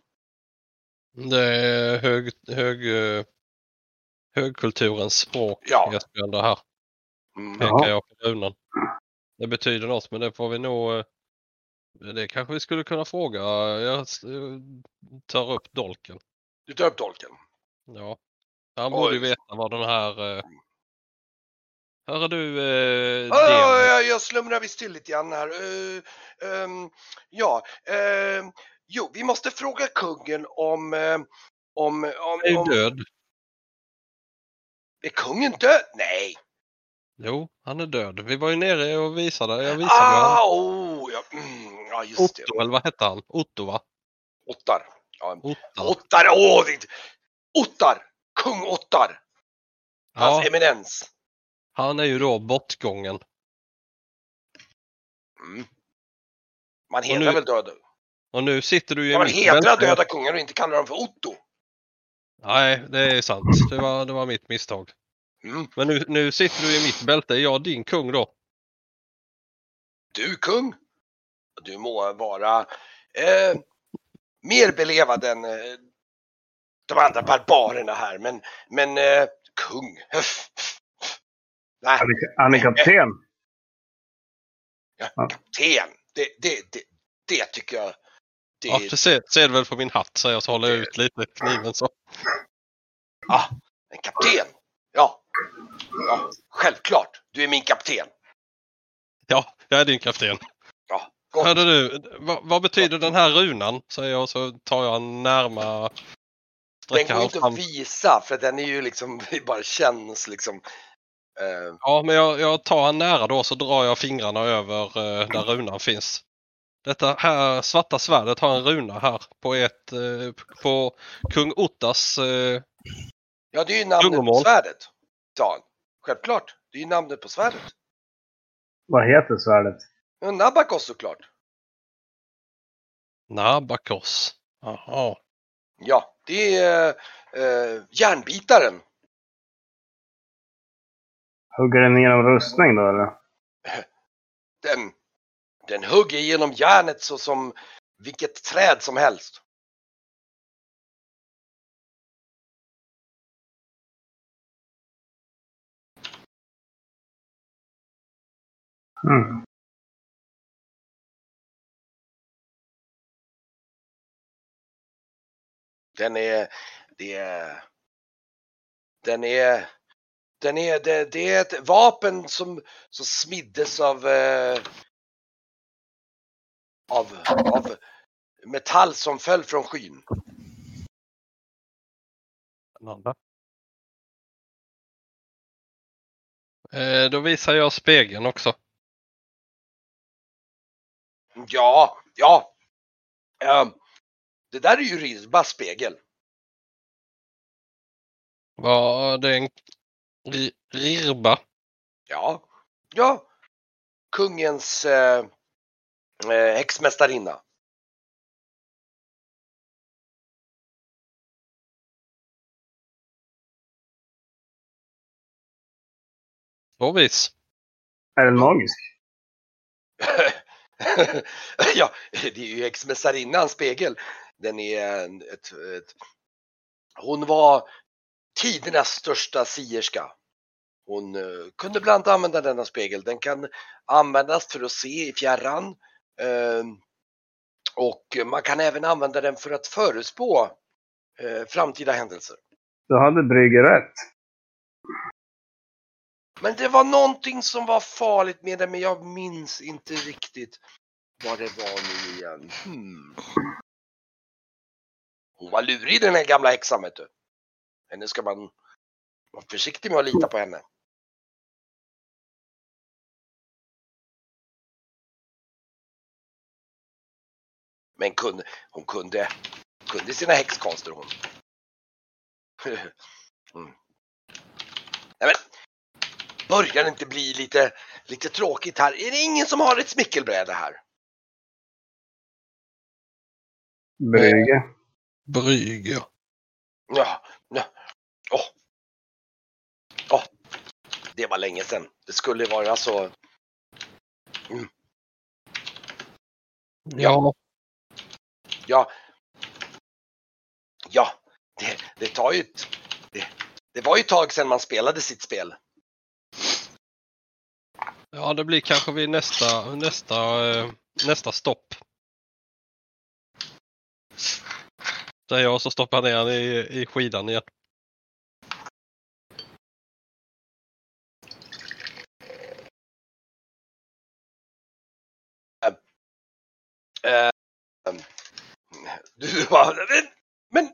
Det är hög, hög, eh, högkulturens språk. Ja. Esbjörn, det här. Mm. Jag på runan. Det betyder något men det får vi nog... Det kanske vi skulle kunna fråga. Jag eh, tar upp dolken. Du tar upp dolken. Ja. Han borde ju veta vad den här... eh, Hör du eh, Ja, ja, ja, jag slumrar visst till lite grann här. Eh, ehm, ja, ehm, jo, vi måste fråga kungen om... eh, om, om, är om död. är kungen död? Nej! Jo, han är död. Vi var ju nere och visade. Jag visade. Ah, oh, ja, mm, ja, just det. Otto, eller vad hette han? Otto va? Ottar. Ja, Ottar. Ottar, åh! det- Ottar! Kung Ottar! Hans Ja, eminens. han är ju då bortgången. Mm. Man hedrar väl döda? Och nu sitter du ju i man mitt hedra bälte. döda kungar och inte kalla dem för Otto? Nej, det är sant. Det var, det var mitt misstag. Mm. Men nu, nu sitter du i mitt bälte. Är jag din kung då? Du kung, du må vara eh, mer belevad än eh, de andra barbarerna här, men, men eh, kung. Nej, Han är, han är kapten. ja, Ja. kapten. Det, det, det, det tycker jag. Det, Ja, det ser, ser du väl på min hatt säger jag så håller jag ut lite kniven så. ah, en kapten. Ja. ja, självklart. Du är min kapten. Ja, jag är din kapten. Hörde du, vad, vad betyder den här runan? Säger jag och så tar jag en närma Den går inte fram. att visa för den är ju liksom, det bara känns liksom. Eh, Ja, men jag, jag tar han nära då så drar jag fingrarna över eh, där runan finns. Detta här svarta svärdet har en runa här på ett, eh, på kung Ottas eh, ja, det är ju namnet på svärdet. han. Självklart. Det är ju namnet på svärdet. Vad heter svärdet? Ja, Nabakos såklart. Nabakos. Jaha. Ja, det är eh, järnbitaren. Hugger den igenom rustning då eller? Den, den hugger genom järnet så som vilket träd som helst. Mm. Den är, det är, den är, den är, det, det är ett vapen som, som smiddes av, eh, av, av metall som föll från skyn. Spännande. Eh, då visar jag spegeln också. Ja, ja. Ehm, det där är ju Risbas spegel. Var det en ri- rirba? Ja, ja. Kungens eh, eh, häxmästarinna. Så vis. Är den magisk? ja, det är ju häxmästarinnans spegel. Den är en, ett, ett, hon var tidernas största sierska. Hon eh, kunde bland annat använda denna spegel. Den kan användas för att se i fjärran. Eh, och man kan även använda den för att förutspå eh, framtida händelser. Du hade Brygge rätt. Men det var någonting som var farligt med det, men jag minns inte riktigt vad det var nu igen. Hmm. Hon var lurig den här gamla häxan vet du. Henne ska man vara försiktig med att lita på henne. Men kunde, hon kunde, kunde sina häxkonster hon. Mm. Nej, men, börjar det inte bli lite, lite tråkigt här? Är det ingen som har ett smickelbräde här? Brygge. Bryg, ja. Ja. Åh. Åh. Det var länge sedan. Det skulle vara så. Ja, Ja. Ja, det, det tar ju ett, det, det var ju ett tag sedan man spelade sitt spel. ja det blir kanske vid nästa, nästa, eh, nästa stopp. Säger jag och så stoppar jag ner i, i skidan igen. Eh, du bara, men.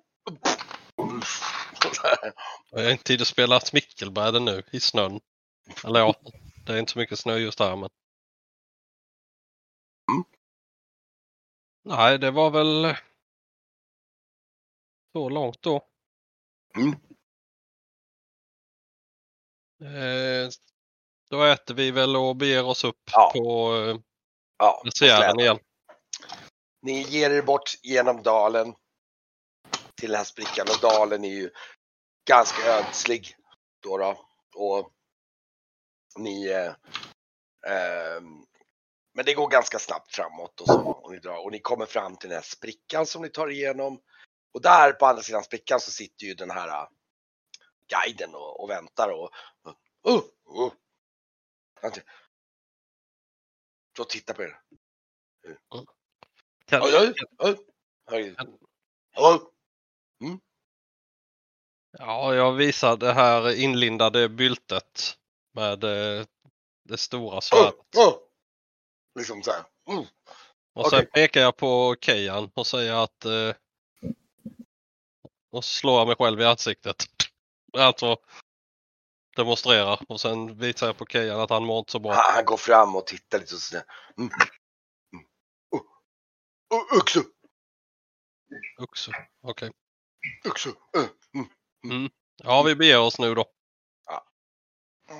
Jag har inte tid att spela smickelbräde nu i snön. Eller ja, det är inte så mycket snö just här men. Mm. Nej, det var väl så långt då. Mm. Eh, då äter vi väl och beger oss upp Ja. på eh, Ja, släden. igen. Ni ger er bort genom dalen till den här sprickan och dalen är ju ganska ödslig. Då då. Och ni eh, ehm, men det går ganska snabbt framåt och så. Och ni, drar, och ni kommer fram till den här sprickan som ni tar igenom. Och där på andra sidan sprickan så sitter ju den här eh, guiden och, och väntar och... Uh, uh. Så titta på er. Oj. ja, jag visar det här inlindade byltet med eh, det stora svärdet. Oh, oh. Liksom så här. Mm. Och sen okej. pekar jag på Kejan och säger att eh, och så slår jag mig själv i ansiktet. Alltså demonstrera och sen visar jag på Kejan att han mår inte så bra. Han, han går fram och tittar lite och sådär. Mm. Mm. Oh. Oh, Uxu! Också. Okej. Uxu! Uh. Ja, vi beger oss nu då.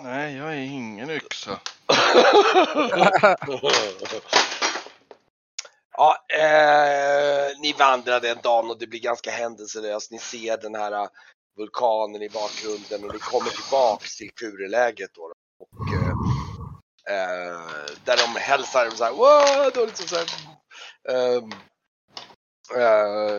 Nej, jag är ingen yxa. ja, eh, ni vandrar den dagen och det blir ganska händelselöst. Ni ser den här eh, vulkanen i bakgrunden och ni kommer tillbaks till kureläget då. Eh, eh, där de hälsar så här, wow! Då liksom så här, eh, eh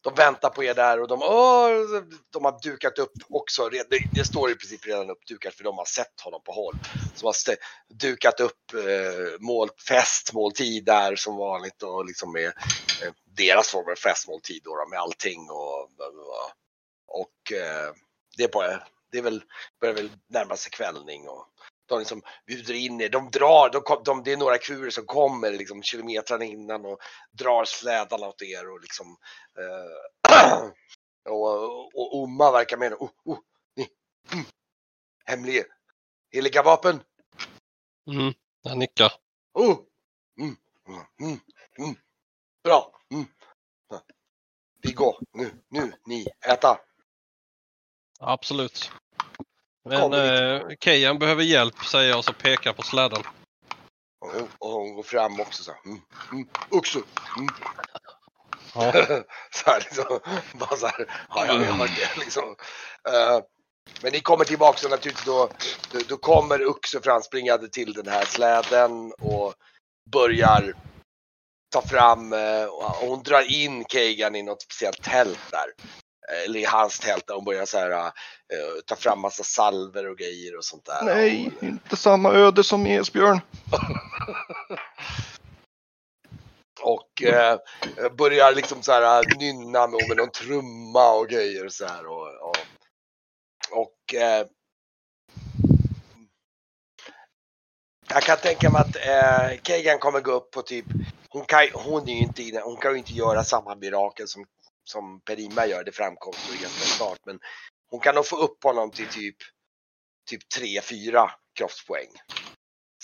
de väntar på er där och de, åh, de har dukat upp också. Det, det står i princip redan uppdukat för de har sett honom på håll. Så de har st- dukat upp eh, mål, festmåltid där som vanligt och liksom med eh, deras form av festmåltid då, med allting och, och eh, det är bara, det är väl, börjar väl närma sig kvällning och de liksom bjuder in er, de drar, de, kom- de, det är några kurer som kommer liksom kilometrarna innan och drar slädarna åt er och liksom eh, och, och Oma verkar mena, oh, oh, ni, mm, hemlig, heliga vapen, Mm, jag nickar. oh, mm, mm, mm, bra, mm. Vi går nu, nu, ni, äta. Absolut. Men eh, Kejan behöver hjälp säger jag och så pekar på släden. Och, hon- och hon går fram också så här, mm, mm, också, mm. Ja. så här liksom, bara så här, ja, jag hört det liksom. Eh, men ni kommer tillbaka och naturligtvis då, då, då kommer Uxo framspringande till den här släden och börjar ta fram, eh, och hon drar in Kagan i något speciellt tält där. Eh, Eller i hans tält där hon börjar så här, eh, ta fram massa salver och grejer och sånt där. Nej, inte samma öde som Esbjörn. Och eh, börjar liksom så här nynna med, med någon trumma och grejer och så här. Och, och, och eh, jag kan tänka mig att eh, Kagan kommer gå upp på typ, hon kan, hon är ju inte inne, hon kan ju inte göra samma mirakel som, som Perima gör, det framkom så ganska snart. Men hon kan nog få upp honom till typ, typ 3-4 kroppspoäng.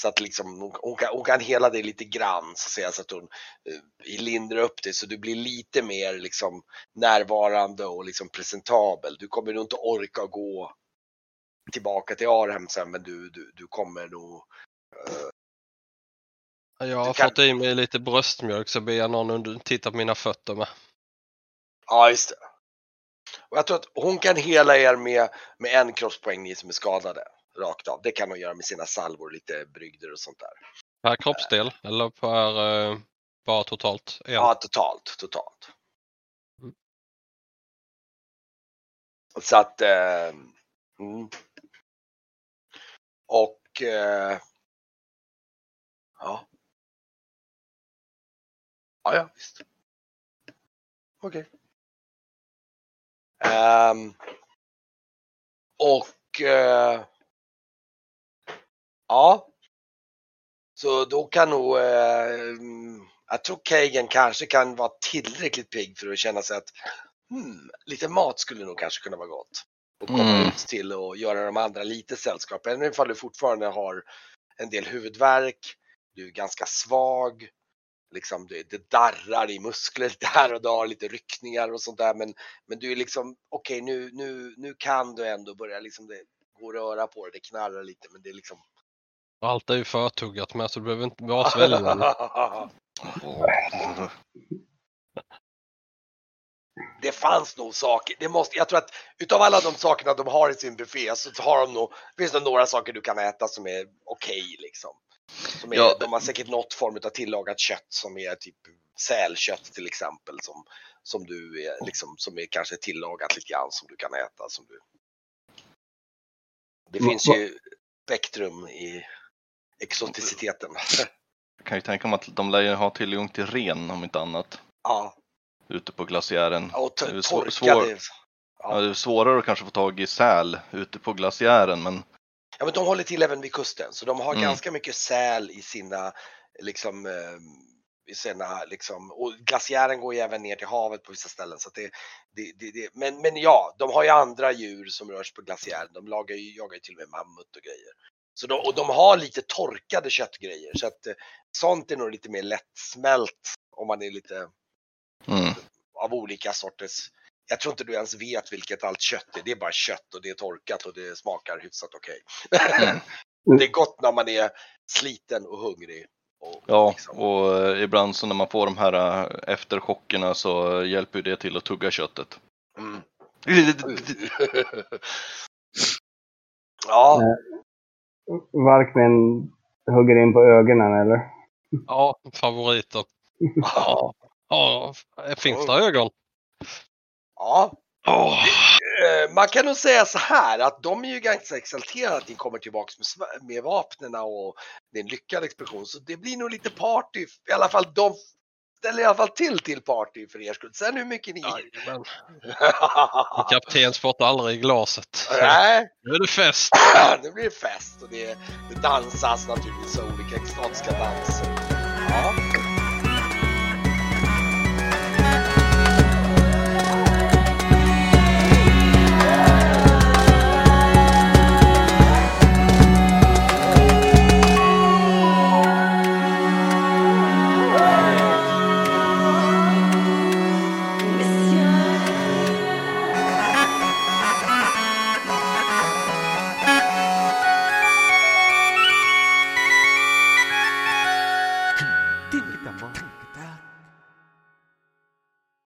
Så att liksom, hon, hon, kan, hon kan hela det lite grann så att säga, så att hon eh, lindrar upp det så du blir lite mer liksom närvarande och liksom presentabel. Du kommer nog inte orka gå tillbaka till Arhem sen men du, du, du kommer nog Jag har kan- fått i mig lite bröstmjölk så ber jag någon under, titta på mina fötter med. Ja, just det. Och jag tror att hon kan hela er med, med en kroppspoäng, ni som är skadade. Rakt av. Det kan hon göra med sina salvor, lite brygder och sånt där. Per kroppsdel eller per eh, bara totalt? En. Ja, totalt. Totalt. Mm. Så att... Eh, mm. Och... Eh, ja. Ja, ja, visst. Okej. Ehm, och... Eh, ja. Så då kan nog... Mm, jag tror Kagan kanske kan vara tillräckligt pigg för att känna sig att hmm, lite mat skulle nog kanske kunna vara gott. Och komma Mm. ut till och göra de andra lite sällskap. Även ifall du fortfarande har en del huvudvärk, du är ganska svag, liksom det, det darrar i muskler där och du har lite ryckningar och sånt där. Men, men du är liksom, okej nu, nu, nu kan du ändå börja liksom, det går att röra på det, det knarrar lite men det är liksom Allt är ju förtuggat med så du behöver inte vara sväljen. det fanns nog saker, det måste, jag tror att utav alla de sakerna de har i sin buffé så har de nog, finns det några saker du kan äta som är okej liksom. Som är, Ja. De har säkert något form av tillagat kött som är typ sälkött till exempel som, som du är, liksom, som är kanske tillagat lite grann som du kan äta. Som du... Det finns va- ju spektrum i exoticiteten. Jag kan ju tänka mig att de lär ju ha tillgång till ren om inte annat. ja, Ute på glaciären. och Det är to- svår- torkade. Ja, det är svårare att kanske få tag i säl ute på glaciären men Ja, men de håller till även vid kusten, så de har Mm. ganska mycket säl i sina, liksom, eh, i sina, liksom, och glaciären går ju även ner till havet på vissa ställen. Så det, det, det, det, men, men ja, de har ju andra djur som rör sig på glaciären. De lagar ju, jagar ju till och med mammut och grejer. Så de, och de har lite torkade köttgrejer, så att eh, sånt är nog lite mer lättsmält om man är lite mm. av olika sorters. Jag tror inte du ens vet vilket allt kött är. Det är bara kött och det är torkat och det smakar hyfsat okej. Mm. det är gott när man är sliten och hungrig. Och, Ja, liksom. och eh, ibland så när man får de här eh, efterchockerna så hjälper det till att tugga köttet. Mm. ja, Varkmin hugger in på ögonen eller? Ja, favoriter. Ja, ja, finns det ögon? Ja, Eh, man kan nog säga så här att de är ju ganska exalterade att ni kommer tillbaks med, med vapnena och det är en lyckad expedition. Så det blir nog lite party. I alla fall de ställer i alla fall till till party för er skull. Sen hur mycket ni... Kapten spottar aldrig i glaset. Nej, Nu är det fest. nu blir det fest och det, det dansas naturligtvis olika extatiska danser. Ja.